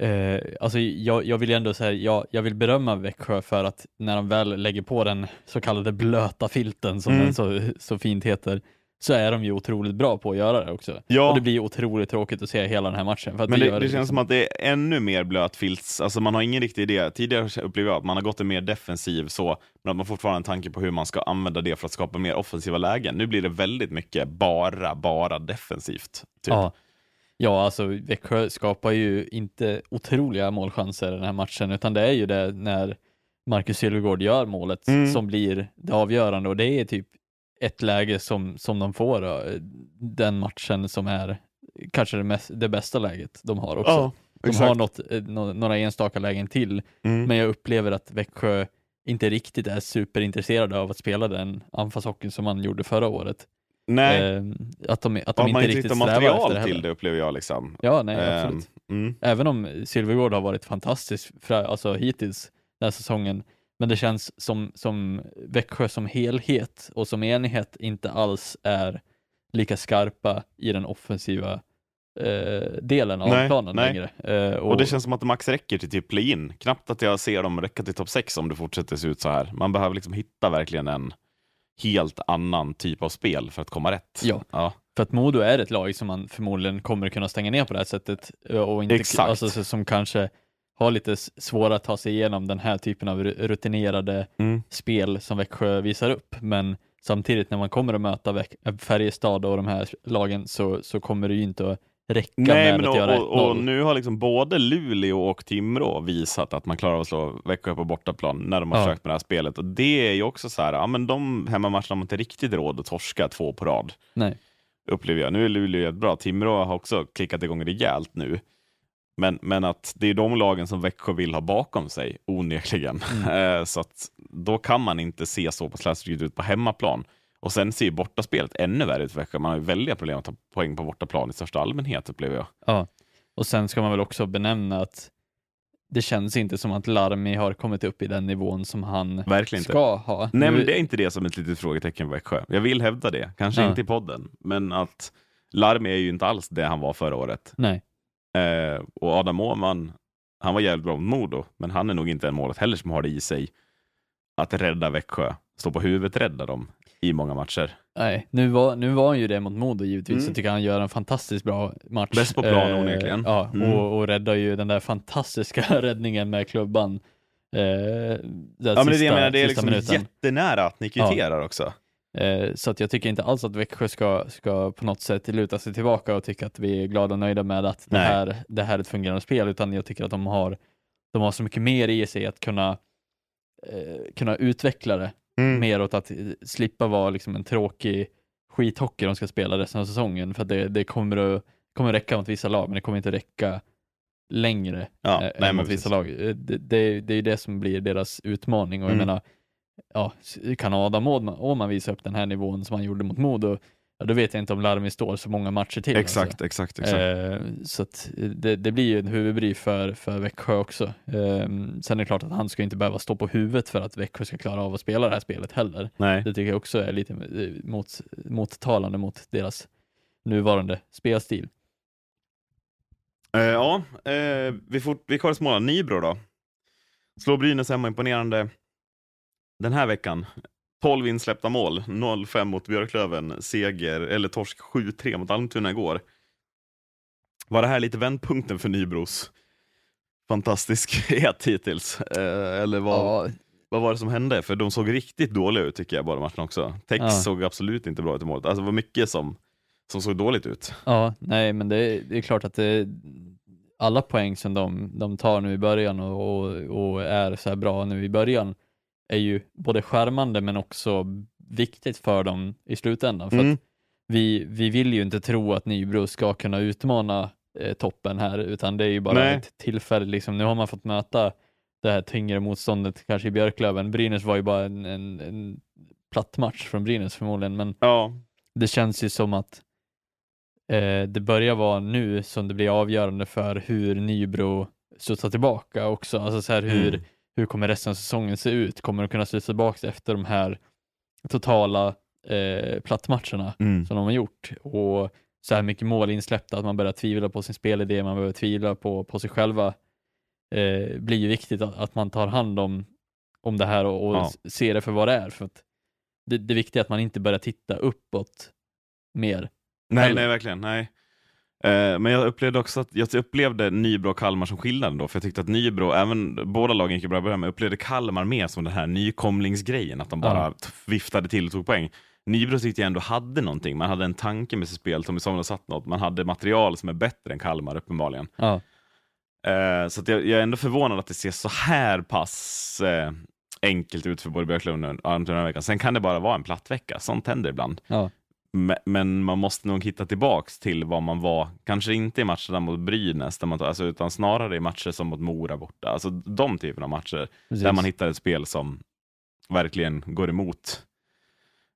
eh, alltså jag, jag vill ju ändå säga, jag, jag vill berömma Växjö för att när de väl lägger på den så kallade blöta filten som Mm. den så, så fint heter, så är de ju otroligt bra på att göra det också. Ja. Och det blir otroligt tråkigt att se hela den här matchen. Men det, gör det känns liksom- som att det är ännu mer blötfilts, alltså man har ingen riktig idé. Tidigare upplever jag att man har gått en mer defensiv så, men att man fortfarande har en tanke på hur man ska använda det för att skapa mer offensiva lägen. Nu blir det väldigt mycket bara, bara defensivt. Typ. Ja. ja, alltså Växjö skapar ju inte otroliga målchanser i den här matchen, utan det är ju det när Marcus Sylvegård gör målet Mm. som blir det avgörande och det är typ ett läge som, som de får då, den matchen som är kanske det, mest, det bästa läget de har också. Ja, de exakt. har något, eh, nå- några enstaka lägen till, Mm. men jag upplever att Växjö inte riktigt är superintresserade av att spela den anfallshockeyn som man gjorde förra året. Nej, Eh, att de, att de man inte inte riktigt hittar strävar efter material det till det upplever jag. liksom. Ja, nej, Ehm, absolut. mm. Även om Silvergård har varit fantastisk fra, alltså, hittills den här säsongen, men det känns som, som Växjö som helhet och som enhet inte alls är lika skarpa i den offensiva eh, delen av Nej, planen nej. längre. Eh, Och det känns som att max räcker till typ play-in. Knappt att jag ser dem räcka till topp 6 om det fortsätter se ut så här. Man behöver liksom hitta verkligen en helt annan typ av spel för att komma rätt. Ja. ja. För att Modo är ett lag som man förmodligen kommer kunna stänga ner på det här sättet eh, och inte, Exakt. Alltså, så- som kanske har lite svårare att ta sig igenom den här typen av ru- rutinerade Mm. spel som Växjö visar upp. Men samtidigt när man kommer att möta Väx- Färjestad och de här lagen så, så kommer det ju inte att räcka Nej, med men att och, göra och, och 1-0. nu har liksom både Luleå och Timrå visat att man klarar av att slå Växjö på bortaplan när de har Ja. försökt med det här spelet. Och det är ju också så här, ja men de hemmamatcherna har man inte riktigt råd att torska två på rad. Nej. upplever jag. Nu är Luleå jättebra. Timrå har också klickat igång rejält nu. Men, men att det är de lagen som Växjö vill ha bakom sig, onekligen. Mm. Eh, så att då kan man inte se så på slaskigt ut på hemmaplan. Och sen ser ju bortaspelet ännu värre ut för Växjö. Man har ju väldiga problem att ta poäng på bortaplan i största allmänhet, upplever jag. Ja, och sen ska man väl också benämna att det känns inte som att Larmi har kommit upp i den nivån som han Verkligen inte. ska ha. Nej, men det är inte det som ett litet frågetecken för Växjö. Jag vill hävda det, kanske Ja. inte i podden, men att Larmi är ju inte alls det han var förra året. Nej, Eh, och Adam Åhman, han var jävligt bra mot Modo, men han är nog inte en målet heller som har det i sig att rädda Växjö, stå på huvudet, rädda dem i många matcher. nej. Nu, var, nu var han ju det mot Modo givetvis. Mm. Jag tycker han gör en fantastiskt bra match. Bäst på plan, onekligen. Ja, Mm. och, och räddar ju den där fantastiska räddningen med klubban. Eh, Ja, där men det är det sista, jag menar, det är sista liksom minuten. jättenära att ni kvitterar också. Eh, så att jag tycker inte alls att Växjö ska, ska på något sätt luta sig tillbaka och tycka att vi är glada och nöjda med att det här, det här är ett fungerande spel, utan jag tycker att de har, de har så mycket mer i sig att kunna, eh, kunna utveckla det Mm. mer åt att eh, slippa vara liksom en tråkig skithockey de ska spela resten av säsongen, för att det, det kommer att kommer räcka mot vissa lag, men det kommer inte räcka längre Ja, eh, nej, än mot vissa lag. Det, det, det är ju det som blir deras utmaning och jag Mm. menar, ja, kan Adam Åhman, visa upp den här nivån som han gjorde mot Modo, ja, då vet jag inte om Larmi står så många matcher till. Exakt, Alltså. exakt, exakt. Eh, så att det, det blir ju en huvudbry för, för Växjö också. Eh, sen är det klart att han ska inte behöva stå på huvudet för att Växjö ska klara av att spela det här spelet heller. nej. Det tycker jag också är lite eh, mot, mottalande mot deras nuvarande spelstil. Eh, ja, eh, vi, fort, vi kollar Småland. Nybro då? Slår Brynäs hemma imponerande den här veckan. 12 insläppta mål, 0-5 mot Björklöven, seger, eller torsk 7-3 mot Almtuna igår. Var det här lite vändpunkten för Nybros fantastiskhet hittills? Eh, eller vad, vad var det som hände? För de såg riktigt dåliga ut tycker jag, båda matcherna också. Tex Ja. såg absolut inte bra ut i målet. Alltså det var mycket som, som såg dåligt ut. Ja, nej, men det, det är klart att det, alla poäng som de, de tar nu i början och, och, och är så här bra nu i början är ju både skärmande men också viktigt för dem i slutändan. För Mm. vi, vi vill ju inte tro att Nybro ska kunna utmana eh, toppen här, utan det är ju bara Nej. ett tillfälle. Liksom. Nu har man fått möta det här tyngre motståndet kanske i Björklöven. Brynäs var ju bara en, en, en platt match från Brynäs förmodligen, men Ja, det känns ju som att eh, det börjar vara nu som det blir avgörande för hur Nybro studsar tillbaka också. Alltså så här, hur, Mm. Hur kommer resten av säsongen se ut? Kommer de kunna studsa tillbaka efter de här totala eh, plattmatcherna mm. som de har gjort? Och så här mycket mål insläppta, att man börjar tvivla på sin spelidé, man börjar tvivla på, på sig själva. Eh, blir ju viktigt att, att man tar hand om, om det här och, och Ja. ser det för vad det är. För att det, det viktiga är att man inte börjar titta uppåt mer. Nej, Eller? nej, verkligen. Nej. Eh, men jag upplevde också att jag upplevde Nybro och Kalmar som skillnaden då, för jag tyckte att Nybro, även båda lagen gick ju bra i början, men jag upplevde Kalmar mer som den här nykomlingsgrejen, att de bara t- viftade till och tog poäng. Nybro tyckte jag ändå hade någonting, man hade en tanke med sitt spel, Tommy har satt något, man hade material som är bättre än Kalmar uppenbarligen. Eh, så jag, jag är ändå förvånad att det ser så här pass eh, enkelt ut för både Björklund och Almtuna veckan. Sen kan det bara vara en platt vecka, sånt händer ibland. ja, Men man måste nog hitta tillbaks till vad man var, kanske inte i matcherna mot Brynäs, där man, alltså, utan snarare i matcher som mot Mora borta. Alltså de typerna av matcher, precis. där man hittar ett spel som verkligen går emot.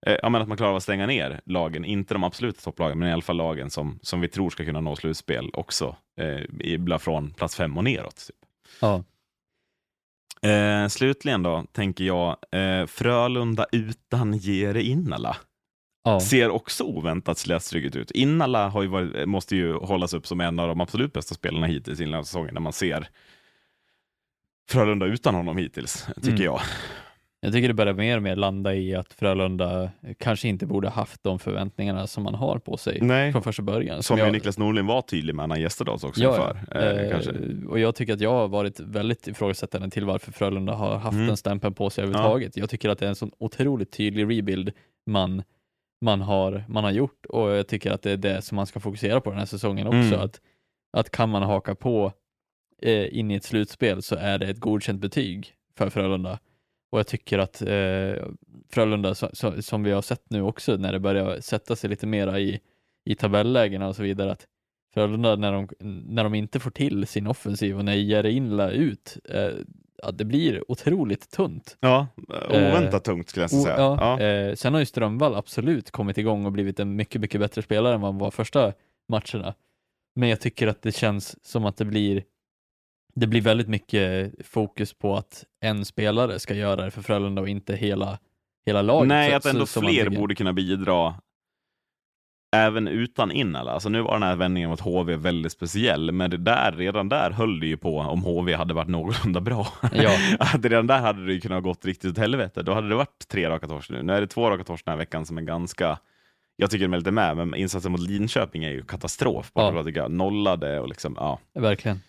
Eh, ja, men att man klarar av att stänga ner lagen, inte de absoluta topplagen, men i alla fall lagen som, som vi tror ska kunna nå slutspel också, eh, från plats fem och neråt. Typ. ja. Eh, slutligen då, tänker jag, eh, Frölunda utan Jere Innala. Ja. ser också oväntat slätstruket ut. Innala har ju varit, måste ju hållas upp som en av de absolut bästa spelarna hittills i säsongen när man ser Frölunda utan honom hittills, tycker mm. jag. Jag tycker det börjar mer och mer landa i att Frölunda kanske inte borde haft de förväntningarna som man har på sig Nej. från första början. Som, som jag... Niklas Norlin var tydlig med när han gästade oss också. Ja, för, eh, eh, och jag tycker att jag har varit väldigt ifrågasättande till varför Frölunda har haft mm. en stämpel på sig överhuvudtaget. Ja. Jag tycker att det är en sån otroligt tydlig rebuild man, man, har, man har gjort och jag tycker att det är det som man ska fokusera på den här säsongen också. Mm. Att, att kan man haka på eh, in i ett slutspel så är det ett godkänt betyg för Frölunda. Och jag tycker att eh, Frölunda, så, så, som vi har sett nu också, när det börjar sätta sig lite mera i, i tabellägena och så vidare, att Frölunda när de, när de inte får till sin offensiv och när Jerinla ut, eh, ja, det blir otroligt tunt. Ja, oväntat eh, tungt skulle jag säga. Ja, ja. Eh, sen har ju Strömvall absolut kommit igång och blivit en mycket, mycket bättre spelare än vad han var första matcherna. Men jag tycker att det känns som att det blir det blir väldigt mycket fokus på att en spelare ska göra det för Frölunda och inte hela, hela laget. Nej, att ändå fler borde kunna bidra även utan Innala. Alltså nu var den här vändningen mot HV väldigt speciell, men det där, redan där höll det ju på om HV hade varit någorlunda bra. Ja. redan där hade det ju kunnat gått riktigt åt helvete. Då hade det varit tre raka torsk nu. Nu är det två raka torsk den här veckan som är ganska jag tycker de är lite med, men insatsen mot Linköping är ju katastrof. Ja. Nollade och liksom, ja. Verkligen.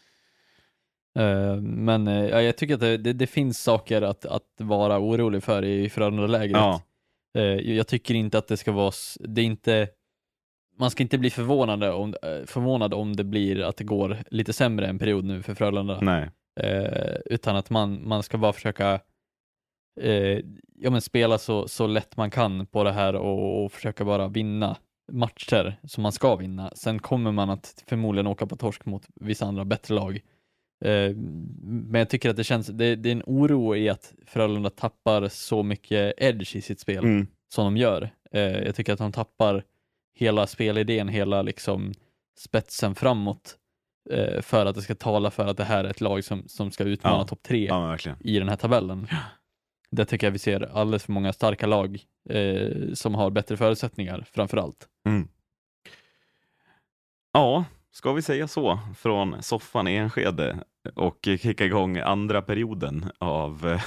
Uh, men uh, jag tycker att det, det, det, finns saker att, att vara orolig för i Frölunda-lägret. Ja. Uh, jag tycker inte att det ska vara, det är inte, man ska inte bli förvånad om, förvånad om det blir att det går lite sämre en period nu för Frölunda. Nej. utan att man, man ska bara försöka ja, men spela så, så lätt man kan på det här och, och försöka bara vinna matcher som man ska vinna. Sen kommer man att förmodligen åka på torsk mot vissa andra bättre lag. Eh, men jag tycker att det känns, det, det, är en oro i att Frölunda tappar så mycket edge i sitt spel mm. som de gör. Eh, jag tycker att de tappar hela spelidén, hela liksom spetsen framåt eh, för att det ska tala för att det här är ett lag som, som ska utmana ja. topp tre ja, i den här tabellen. Ja. Det tycker jag vi ser alldeles för många starka lag eh, som har bättre förutsättningar framför allt. Mm. Ja, ska vi säga så från soffan i Enskede och kicka igång andra perioden av,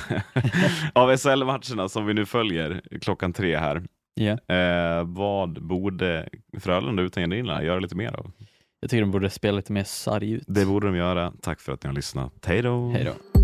av SL-matcherna som vi nu följer klockan tre här. Yeah. Eh, vad borde Frölunda utan Jendrina göra lite mer av? Jag tycker de borde spela lite mer sarg ut. Det borde de göra. Tack för att ni har lyssnat. Hej då! Hej då!